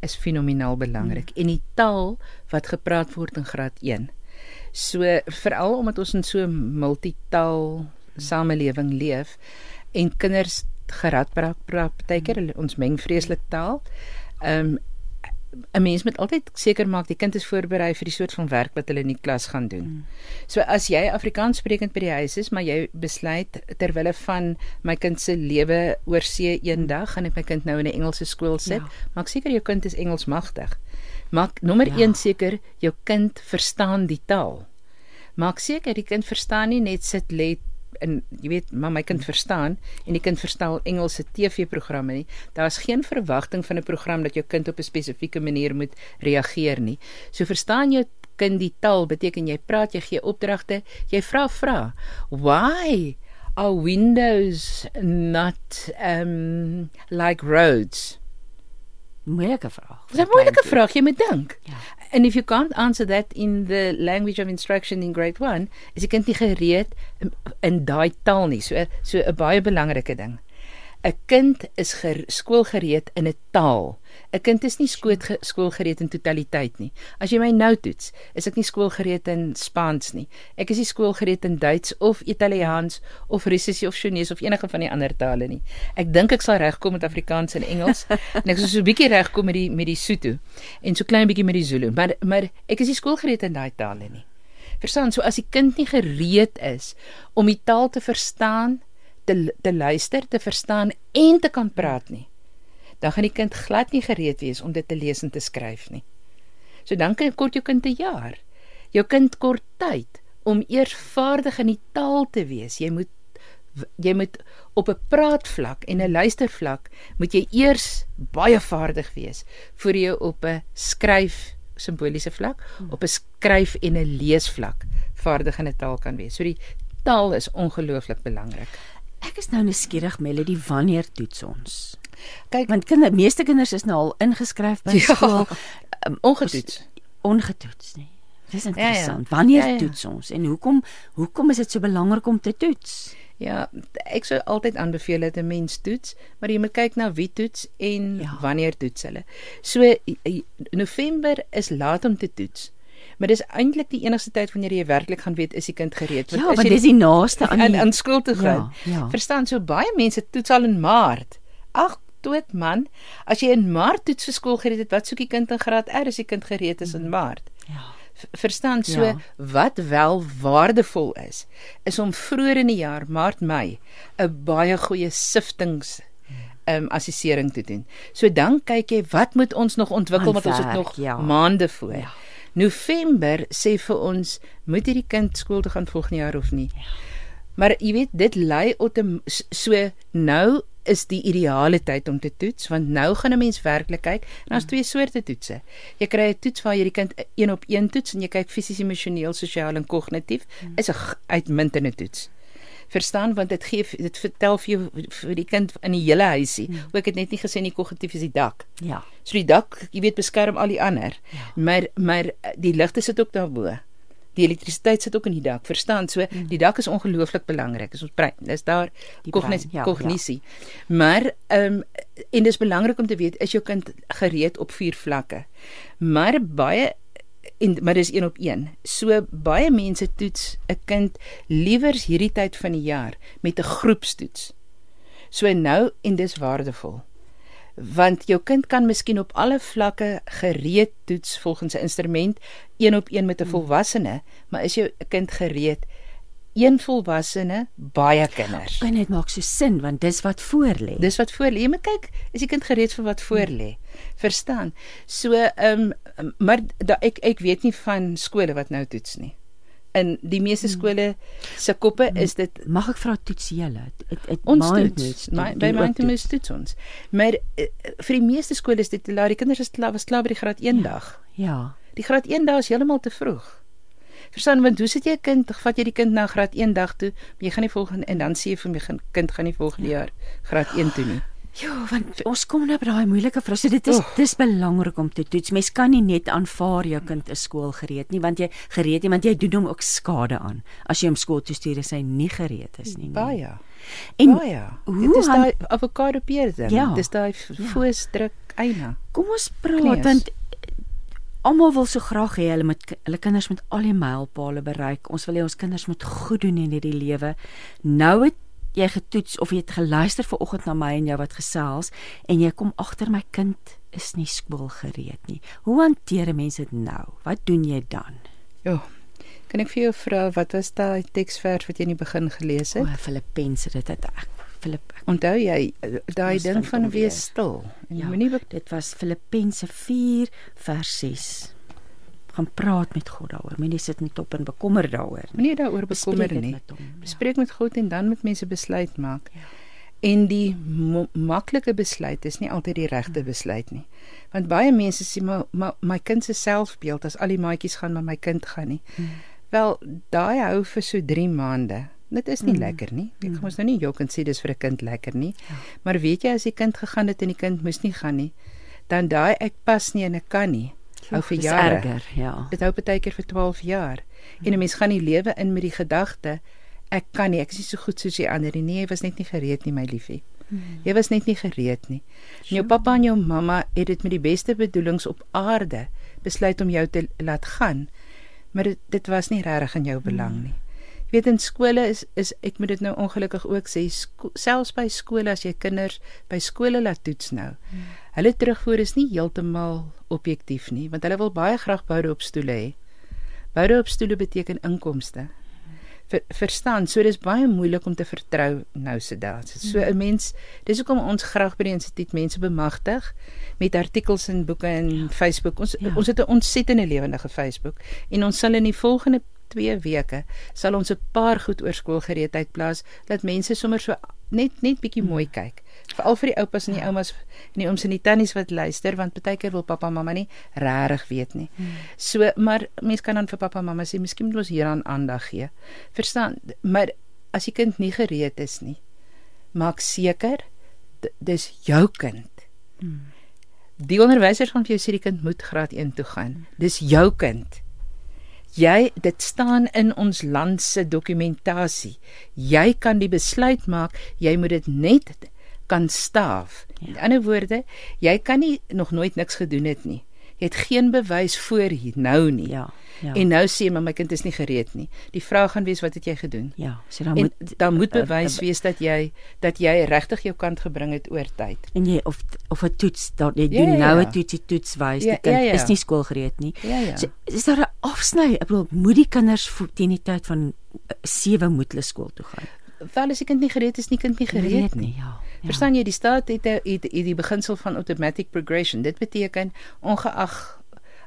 S4: is fenomenaal belangrik en die taal wat gepraat word in graad 1. So veral omdat ons in so 'n multitaal samelewing leef en kinders gerad praat baie keer hulle- ons meng vreeslik taal. Ehm um, 'n mens moet altyd seker maak die kind is voorberei vir die soort van werk wat hulle in die klas gaan doen. Mm. So as jy Afrikaans sprekend by die huis is, maar jy besluit ter wille van my kind se lewe oor see eendag gaan ek my kind nou in 'n Engelse skool sit,
S3: Ja.
S4: ja. maak seker jou kind is Engels magtig. Maak nommer
S3: Ja.
S4: 1 seker jou kind verstaan die taal. Maak seker die kind verstaan nie net sit lê en jy weet maar my kind verstaan en die kind verstaan Engelse TV-programme nie. Daar's geen verwagting van 'n program dat jou kind op 'n spesifieke manier moet reageer nie. So verstaan jou kind die taal beteken jy praat, jy gee opdragte, jy vra vra. Why are windows not um like roads?
S3: Moeilike vraag.
S4: Dis 'n moeilike vraag, jy moet dink.
S3: Ja.
S4: And if you can't answer that in the language of instruction in grade 1, is die kind nie gereed in, in daai taal nie. So so 'n baie belangrike ding. 'n kind is skoolgereed in 'n taal. 'n Kind is nie skoolgereed in totaliteit nie. As jy my nou toets, is ek nie skoolgereed in Spaans nie. Ek is nie skoolgereed in Duits of Italiaans of Russies of Chinese of enige van die ander tale nie. Ek dink ek sal regkom met Afrikaans en Engels en ek sal so 'n bietjie regkom met die met die Sotho en so klein bietjie met die Zulu, maar maar ek is nie skoolgereed in daai tale nie. Verstaan, so as die kind nie gereed is om die taal te verstaan te te luister, te verstaan en te kan praat nie, dan gaan die kind glad nie gereed wees om dit te lees en te skryf nie. So dan kan kort jou kind 'n jaar. Jou kind kort tyd om eers vaardig in die taal te wees. Jy moet jy moet op 'n praatvlak en 'n luistervlak moet jy eers baie vaardig wees voor jy op 'n skryf simboliese vlak, op 'n skryf en 'n leesvlak vaardig in 'n taal kan wees. So die taal is ongelooflik belangrik.
S3: Ek is nou nuuskierig Melody, wanneer toets ons? Kyk, want kinder, meeste kinders is nou al ingeskryf by ja, skool,
S4: um, ongetoets.
S3: Ongetoets nie. Dis interessant. Ja, ja. Wanneer ja, ja. toets ons en hoekom hoekom is dit so belangrik om te toets?
S4: Ja, ek sou altyd aanbeveel dat 'n mens toets, maar jy moet kyk na wie toets en ja. wanneer toets hulle. So November is laat om te toets maar dis eintlik die enigste tyd wanneer jy werklik gaan weet is die kind gereed
S3: want ja, want dis die naaste
S4: aan aan skool toe gaan ja, ja. verstaan so baie mense toets al in maart ag dood man as jy in maart toets vir skool gereed het wat soek die kind in graad R as die kind gereed is in mm. maart ja verstaan so ja. wat wel waardevol is is om vroeër in die jaar maart mei 'n baie goeie siftings ehm um, assessering te doen. So dan kyk jy wat moet ons nog ontwikkel want ons het nog ja. maande voor. Ja. November sê vir ons moet hierdie kind skool toe gaan volgende jaar of nie. Ja. Maar jy weet dit lei op so nou is die ideale tyd om te toets want nou gaan 'n mens werklik kyk en daar's mm. twee soorte toetse. Jy kry 'n toets waar jy die kind een op een toets en jy kyk fisies, emosioneel, sosiaal en kognitief. Mm. Is 'n uitmuntende toets verstaan want dit gee dit vertel vir jou vir die kind in die hele huisie. Ja. Ook het net nie gesê nie kognitief is die dak.
S3: Ja.
S4: So die dak, jy weet beskerm al die ander. Ja. Maar maar die ligte sit ook daarbo. Die elektrisiteit sit ook in die dak. Verstaan? So mm. die dak is ongelooflik belangrik. Is ons brein. Dis daar kognisie. Ja, kognisie. Ja. Maar ehm um, en dis belangrik om te weet is jou kind gereed op vier vlakke. Maar baie en maar dis een op een. So baie mense toets 'n kind liewers hierdie tyd van die jaar met 'n groepstoets. So nou en dis waardevol. Want jou kind kan miskien op alle vlakke gereed toets volgens 'n instrument een op een met 'n volwassene, maar is jou kind gereed een volwassene, baie kinders.
S3: En dit maak so sin want dis wat voor lê.
S4: Dis wat voor lê. Jy moet kyk, is die kind gereed vir wat voor lê? Verstaan? So, ehm um, maar da, ek ek weet nie van skole wat nou toets nie. In die meeste hmm. skole se koppe is dit
S3: mag ek vra toets julle?
S4: Ons toets. My, by my toe moet toets ons. Maar uh, vir die meeste skole is dit laat die kinders is klaar was klaar by die graad 1 ja, dag.
S3: Ja.
S4: Die graad 1 dag is heeltemal te vroeg. Verstaan want hoe sit jy 'n kind, vat jy die kind na graad 1 dag toe, jy gaan nie volgende en dan sê jy vir my kind gaan nie volgende ja. jaar graad 1 toe nie.
S3: Ja, want ons kom nou by daai moeilike vrae. So dit is oh. dis belangrik om te toets. Mens kan nie net aanvaar jou kind is skool gereed nie, want jy gereed nie, want jy doen hom ook skade aan as jy hom skool toe stuur as hy nie gereed is nie. nie.
S4: Baie. En baie. Dit is daai avokado peer ding. Ja, dis daai ja. foesdruk eina.
S3: Kom ons praat Knees. want almal wil so graag hê hulle moet hulle kinders met al die mylpale bereik. Ons wil hê ons kinders moet goed doen in hierdie lewe. Nou het jy getoets of jy het geluister ver oggend na my en jou wat gesels en jy kom agter my kind is nie skool gereed nie. Hoe hanteer mense dit nou? Wat doen jy dan?
S4: Ja. Kan ek vir jou vra wat was daai teksvers wat jy in die begin gelees het?
S3: O, Filippense, dit het ek Filip.
S4: Onthou jy eh, daai ding van wees stil?
S3: En ja, moenie dit was Filippense 4 vers 6. Gaan praat met God daaroor. Moenie sit net op en bekommer daaroor.
S4: Moenie daaroor bekommer nie. Bespreek ja. met God en dan met mense besluit maak. Ja. En die maklike besluit is nie altyd die regte besluit nie. Want baie mense sê maar my, my kind se selfbeeld as al die maatjies gaan maar my kind gaan nie. Hmm. Wel, daai hou vir so 3 maande. Dit is nie mm. lekker nie. Ek mm. mos nou nie jou kan sê dis vir 'n kind lekker nie. Ja. Maar weet jy as die kind gegaan het en die kind moes nie gaan nie, dan daai ek pas nie en ek kan nie. Hou vir jare. Erger,
S3: ja.
S4: Dit hou baie keer vir 12 jaar. Mm. En 'n mens gaan nie lewe in met die gedagte ek kan nie, ek is nie so goed soos die ander nie. Nee, jy was net nie gereed nie, my liefie. Hmm. Jy was net nie gereed nie. En jou pappa en jou mamma het dit met die beste bedoelings op aarde besluit om jou te laat gaan. Maar dit, dit was nie regtig in jou belang hmm. nie. Jy weet in skole is is ek moet dit nou ongelukkig ook sê selfs by skole as jy kinders by skole laat toets nou. Hmm. Hulle terugvoer is nie heeltemal objektief nie want hulle wil baie graag boude op stoele hê. Boude op stoele beteken inkomste. Ver, verstaan, so dis baie moeilik om te vertrou nou se dae. So 'n mens, dis hoekom ons graag by die instituut mense bemagtig met artikels en boeke en ja. Facebook. Ons ja. ons het 'n ontsettende lewendige Facebook en ons sal in die volgende 2 weke sal ons 'n paar goed oor skoolgereedheid plaas dat mense sommer so net net bietjie mooi hmm. kyk. Veral vir die oupas en die ja. oumas en die ooms en die tannies wat luister want baie keer wil pappa mamma nie regtig weet nie. Hmm. So maar mense kan dan vir pappa mamma sê miskien moet ons hieraan aandag gee. Verstaan? Maar as die kind nie gereed is nie, maak seker dis jou kind. Hmm. Die onderwysers gaan vir jou sê die kind moet graad 1 toe gaan. Dis jou kind jy dit staan in ons land se dokumentasie. Jy kan die besluit maak, jy moet dit net kan staaf. Ja. In ander woorde, jy kan nie nog nooit niks gedoen het nie. Jy het geen bewys voor hier nou nie. Ja. Ja. En nou sê my my kind is nie gereed nie. Die vraag gaan wees wat het jy gedoen?
S3: Ja, so dan moet
S4: dan moet bewys uh, uh, wees dat jy dat jy regtig jou kant gebring het oor tyd.
S3: En jy of of 'n toets dat jy ja, doen ja, nou 'n ja. toetsie toets wys ja, die kind ja, ja. is nie skoolgereed nie. Ja, ja. So, is daar 'n afsny? Ek bedoel, moet die kinders teen die tyd van 7 uh, moet hulle skool toe gaan?
S4: Val as die kind nie gereed is nie, kind nie gereed, gereed nie. Ja. Ja. Verstaan jy die staat het die, die, die beginsel van automatic progression. Dit beteken ongeag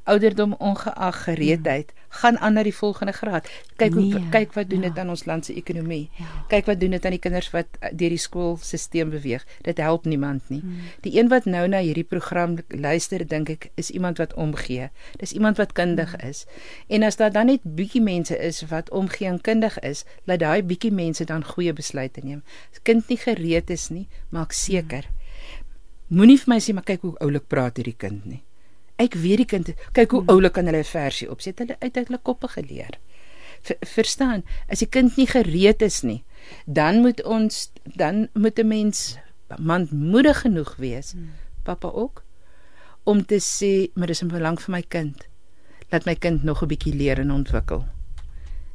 S4: ouderdom ongeag gereedheid hmm. gaan aan na die volgende graad. Kyk nee, hoe kyk wat doen dit ja. aan ons land se ekonomie. Ja. Kyk wat doen dit aan die kinders wat eh, deur die skoolstelsel beweeg. Dit help niemand nie. Hmm. Die een wat nou na hierdie program luister, dink ek, is iemand wat omgee. Dis iemand wat kundig hmm. is. En as daar dan net bietjie mense is wat omgee en kundig is, laat daai bietjie mense dan goeie besluite neem. As kind nie gereed is nie, maak seker. Hmm. Moenie vir my sê maar kyk hoe oulik praat hierdie kind nie. Ek weet die kind, kyk hoe hmm. oulik kan hulle 'n versie opset. Hulle uit hulle koppe geleer. Ver, verstaan? As die kind nie gereed is nie, dan moet ons dan moet 'n mens manmoedig genoeg wees, hmm. pappa ook, om te sê, maar dis in belang vir my kind. Laat my kind nog 'n bietjie leer en ontwikkel.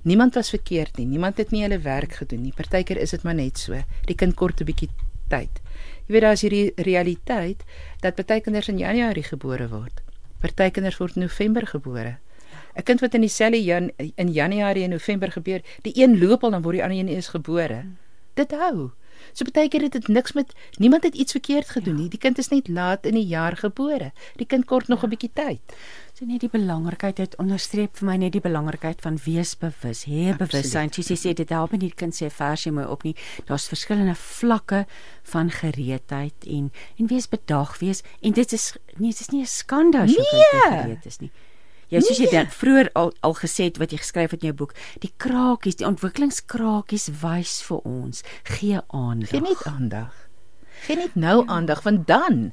S4: Niemand was verkeerd nie. Niemand het nie hulle werk gedoen nie. Partykeer is dit maar net so. Die kind kort 'n bietjie tyd. Jy weet daar's hierdie realiteit dat baie kinders in Januarie gebore word. Party kinders word in November gebore. 'n Kind wat in dieselfde jan in Januarie en November gebeur, die een loop al dan word die ander een eers gebore. Dit hou. So baie keer het dit niks met niemand het iets verkeerd gedoen ja. nie. Die kind is net laat in die jaar gebore. Die kind kort nog 'n bietjie tyd.
S3: So net die belangrikheid het onderstreep vir my net die belangrikheid van wees bewus, hê bewussyn. Sy sê dit help nie die kind sê versie mooi op nie. Daar's verskillende vlakke van gereedheid en en wees bedag wees en dit is nee, dit is nie 'n skande as jy nee. gereed is nie. Jy soos jy dit vroeër al al gesê het wat jy geskryf het in jou boek, die krakies, die ontwikkelingskrakies wys vir ons gee aandag.
S4: Gee net aandag. Gee net nou aandag want dan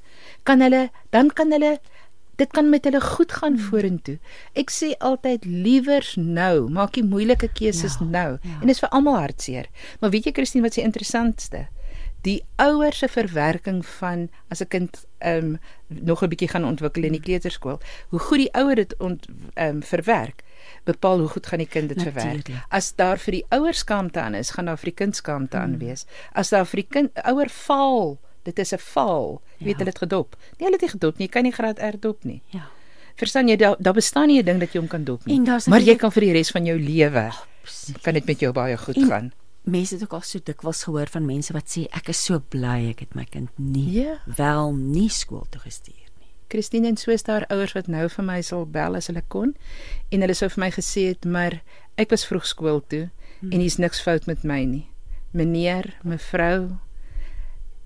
S4: kan hulle dan kan hulle dit kan met hulle goed gaan hmm. vorentoe. Ek sê altyd liewers nou, maak die moeilike keuses ja, nou. Ja. En dit is vir almal hartseer. Maar weet jy Christine wat se interessantste? Die ouers se verwerking van as 'n kind ehm um, nog 'n bietjie gaan ontwikkel in die kleuterskool, hoe goed die ouer dit ont ehm um, verwerk bepaal hoe goed gaan die kind dit verwerk. As daar vir die ouers skaamte aan is, gaan daar vir die kind skaamte aan hmm. wees. As daar vir die kind ouer faal, dit is 'n faal. Jy ja. weet hulle het gedop. Nee, hulle het nie gedop nie. Jy kan nie graad R dop nie. Ja. Verstaan jy daar daar bestaan nie 'n ding dat jy hom kan dop nie. Maar jy kan vir die res van jou lewe oh, kan dit met jou baie goed en, gaan.
S3: Mense het ook al so dikwels gehoor van mense wat sê ek is so bly ek het my kind nie ja. wel nie skool toe gestuur nie.
S4: Christine en soos daar ouers wat nou vir my sal bel as hulle kon en hulle sou vir my gesê het maar ek was vroeg skool toe hmm. en hier's niks fout met my nie. Meneer, mevrou,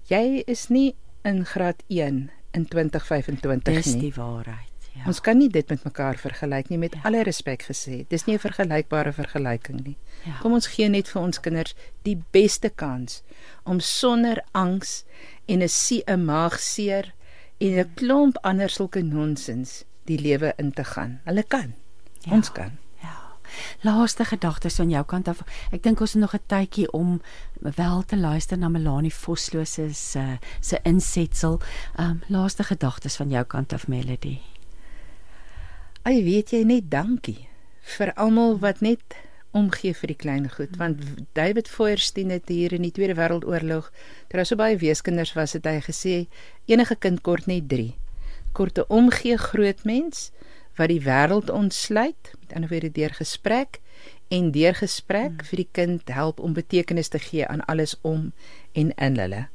S4: jy is nie in graad 1 in 2025
S3: nie.
S4: Dis
S3: die waarheid.
S4: Ja. Ons kan nie dit met mekaar vergelyk nie met ja. alle respek gesê. Dis nie 'n vergelykbare vergelyking nie. Ja. Kom ons gee net vir ons kinders die beste kans om sonder angs en 'n sie 'n maagseer en 'n klomp ander sulke nonsens die lewe in te gaan. Hulle kan. Ja. Ons kan.
S3: Laaste gedagtes van jou kant af. Ek dink ons het nog 'n tydjie om wel te luister na Melanie Vosloo se se se insetsel. Ehm um, laaste gedagtes van jou kant af Melody.
S4: Ai weet jy net dankie vir almal wat net omgee vir die klein goed want David Feuerstein het hier in die Tweede Wêreldoorlog ter so baie weeskinders was het hy gesê enige kind kort net 3 korte omgee groot mens wat die wêreld ontsluit met ander woorde deur gesprek en deur gesprek vir die kind help om betekenis te gee aan alles om en in hulle.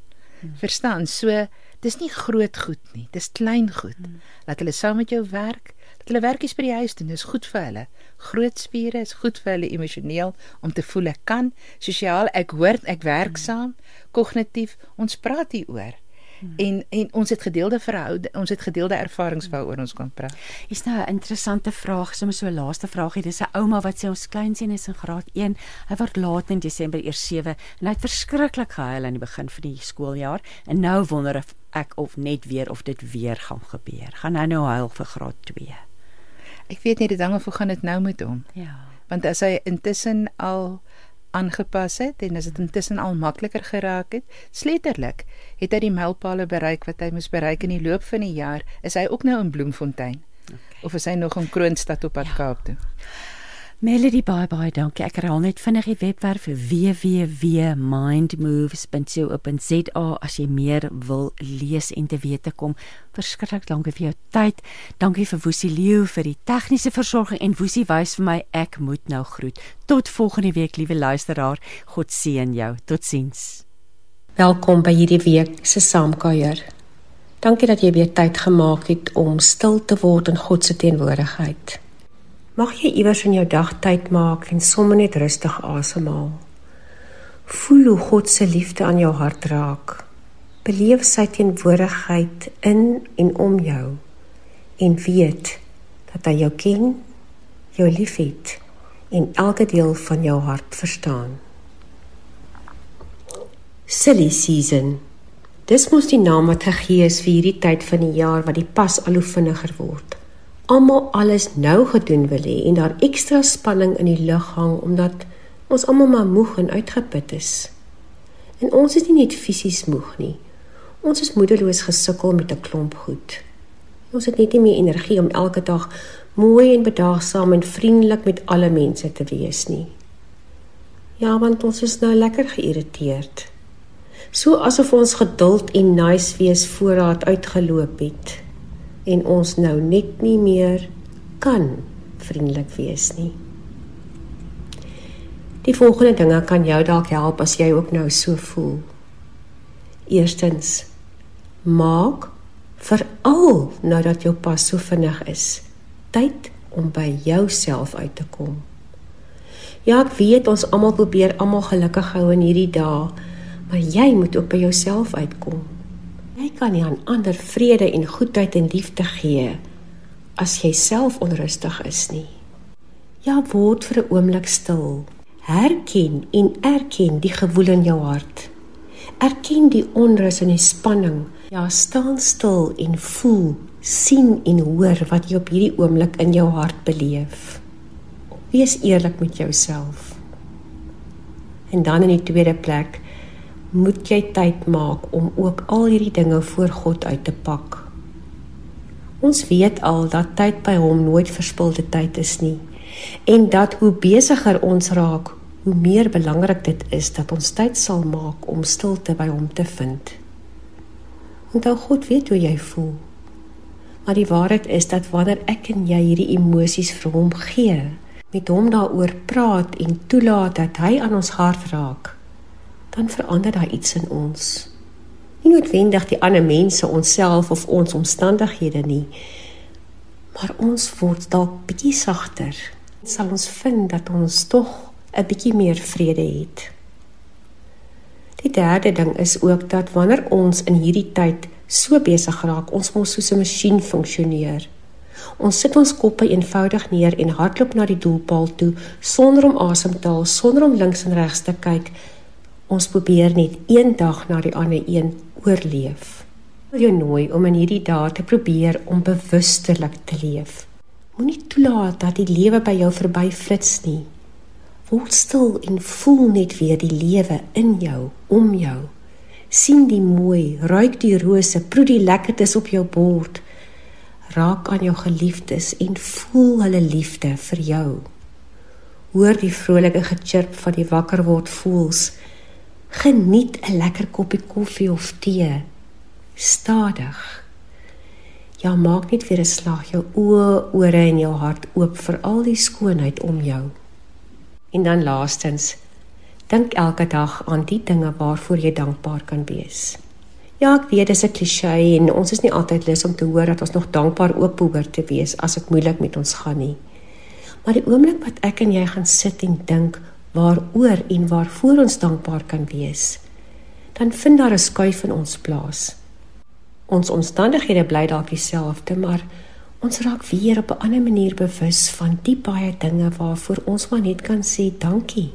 S4: Verstaan? So dis nie groot goed nie dis klein goed. Laat hulle saam met jou werk hulle werkies by die huis doen is goed vir hulle groot spiere is goed vir hulle emosioneel om te voel ek kan sosiaal ek hoor ek werk saam kognitief ons praat hier oor en en ons het gedeelde verhoude ons het gedeelde ervarings waaroor ons kan praat.
S3: Is nou 'n interessante vraag, sommer so 'n laaste vraagie. Dis 'n ouma wat sê ons kleinseun is in graad 1. Hy word laat in Desember eers 7 en hy het verskriklik gehuil aan die begin van die skooljaar en nou wonder ek of net weer of dit weer gaan gebeur. Gaan hy nou huil vir graad 2?
S4: Ek weet nie dit hang of hoe gaan dit nou met hom.
S3: Ja.
S4: Want as hy intussen al aangepas het en as dit intussen al makliker geraak het, sletterlik het hy die mylpale bereik wat hy moes bereik in die loop van die jaar, is hy ook nou in Bloemfontein. Okay. Of is hy nog in Kroonstad op pad ja. Kaap toe?
S3: Melody bye bye dankie. Ek herhaal net vinnig die webwerf www.mindmoves.co.za as jy meer wil lees en te wete kom. Verskriklik dankie vir jou tyd. Dankie vir Woesie Leo vir die tegniese versorging en Woesie wys vir my ek moet nou groet. Tot volgende week liewe luisteraar. God seën jou. Totsiens.
S1: Welkom by hierdie week se saamkuier. Dankie dat jy weer tyd gemaak het om stil te word in God se teenwoordigheid. Mag jy iewers in jou dag tyd maak en sommer net rustig asemhaal. Voel hoe God se liefde aan jou hart raak. Beleef sy teenwoordigheid in en om jou en weet dat hy jou ken, jou liefhet en elke deel van jou hart verstaan. Silly season. Dis mos die naam wat gegee is vir hierdie tyd van die jaar wat die pas al hoe vinniger word almal alles nou gedoen wil hê en daar ekstra spanning in die lug hang omdat ons almal maar moeg en uitgeput is. En ons is nie net fisies moeg nie. Ons is moedeloos gesukkel met 'n klomp goed. Ons het net nie meer energie om elke dag mooi en bedaagsaam en vriendelik met alle mense te wees nie. Ja, want ons is nou lekker geïrriteerd. So asof ons geduld en nice wees voorraad uitgeloop het en ons nou net nie meer kan vriendelik wees nie. Die volgende dinge kan jou dalk help as jy ook nou so voel. Eerstens maak veral nadat jou pas so vinnig is, tyd om by jouself uit te kom. Ja, ek weet ons almal probeer almal gelukkig hou in hierdie dae, maar jy moet ook by jouself uitkom. Jy kan nie aan ander vrede en goedheid en liefde gee as jy self onrustig is nie. Ja, word vir 'n oomblik stil. Herken en erken die gewoel in jou hart. Erken die onrus en die spanning. Ja, staan stil en voel, sien en hoor wat jy op hierdie oomblik in jou hart beleef. Wees eerlik met jouself. En dan in die tweede plek, moet jy tyd maak om ook al hierdie dinge voor God uit te pak. Ons weet al dat tyd by hom nooit verspilde tyd is nie en dat hoe besigger ons raak, hoe meer belangrik dit is dat ons tyd sal maak om stilte by hom te vind. Onthou God weet hoe jy voel. Maar die waarheid is dat wanneer ek en jy hierdie emosies vir hom gee, met hom daaroor praat en toelaat dat hy aan ons hart raak, dan verander daar iets in ons. Nie noodwendig die ander mense, onsself of ons omstandighede nie, maar ons word dalk bietjie sagter. Sal ons vind dat ons tog 'n bietjie meer vrede het. Die derde ding is ook dat wanneer ons in hierdie tyd so besig raak, ons mos soos 'n masjien funksioneer. Ons sit ons koppe eenvoudig neer en hardloop na die doelpaal toe sonder om asem te haal, sonder om links en regs te kyk, Ons probeer net een dag na die ander een oorleef. Wil jou nooi om in hierdie dae te probeer om bewustelik te leef. Moenie toelaat dat die lewe by jou verby flits nie. Word stil en voel net weer die lewe in jou, om jou. sien die mooi, ruik die rose, proe die lekkertes op jou bord. Raak aan jou geliefdes en voel hulle liefde vir jou. Hoor die vrolike gechirp van die wakker word voels. Geniet 'n lekker koppie koffie of tee. Stadig. Ja, maak net weer 'n slag jou oë, ore en jou hart oop vir al die skoonheid om jou. En dan laastens, dink elke dag aan die dinge waarvoor jy dankbaar kan wees. Ja, ek weet dis 'n klise en ons is nie altyd lus om te hoor dat ons nog dankbaar ook behoort te wees as dit moeilik met ons gaan nie. Maar die oomblik wat ek en jy gaan sit en dink waaroor en waarvoor ons dankbaar kan wees, dan vind daar 'n skuif in ons plaas. Ons omstandighede bly dalk dieselfde, maar ons raak weer op 'n ander manier bewus van die baie dinge waarvoor ons maar net kan sê dankie.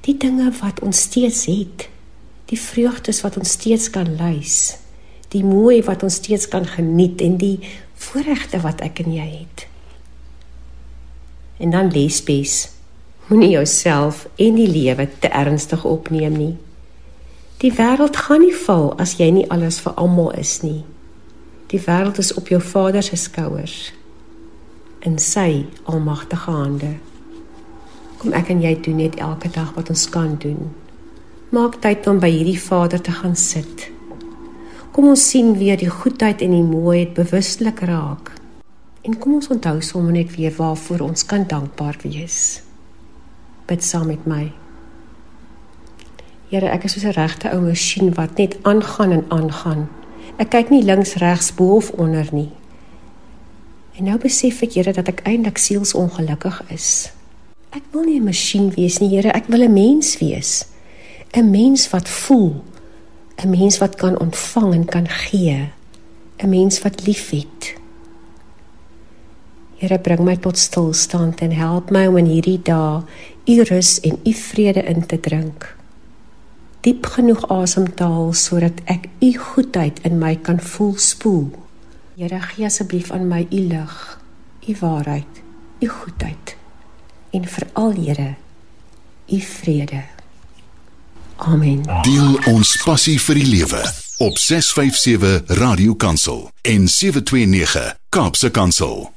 S1: Die dinge wat ons steeds het, die vreugdes wat ons steeds kan lys, die mooi wat ons steeds kan geniet en die voorregte wat ek en jy het. En dan lesbies. Moenie jouself en die lewe te ernstig opneem nie. Die wêreld gaan nie val as jy nie alles vir almal is nie. Die wêreld is op jou Vader se skouers in sy almagtige hande. Kom ek en jy doen net elke dag wat ons kan doen. Maak tyd om by hierdie Vader te gaan sit. Kom ons sien weer die goedheid en die mooiheid bewustelik raak. En kom ons onthou sommer net weer waarvoor ons kan dankbaar wees. Bid saam met my. Here, ek is soos 'n regte ou masjien wat net aangaan en aangaan. Ek kyk nie links, regs, bo of onder nie. En nou besef ek, Here, dat ek eintlik sielsongelukkig is. Ek wil nie 'n masjien wees nie, Here, ek wil 'n mens wees. 'n Mens wat voel, 'n mens wat kan ontvang en kan gee, 'n mens wat liefhet. Here, bring my tot stilstand en help my om in hierdie dae u rus en u vrede in te drink diep genoeg asem te haal sodat ek u goedheid in my kan voel spoel. Here gee asseblief aan my u lig, u waarheid, u goedheid en veral Here u vrede. Amen.
S2: Deel ons passie vir die lewe op 657 Radio Kansel en 729 Kaapse Kansel.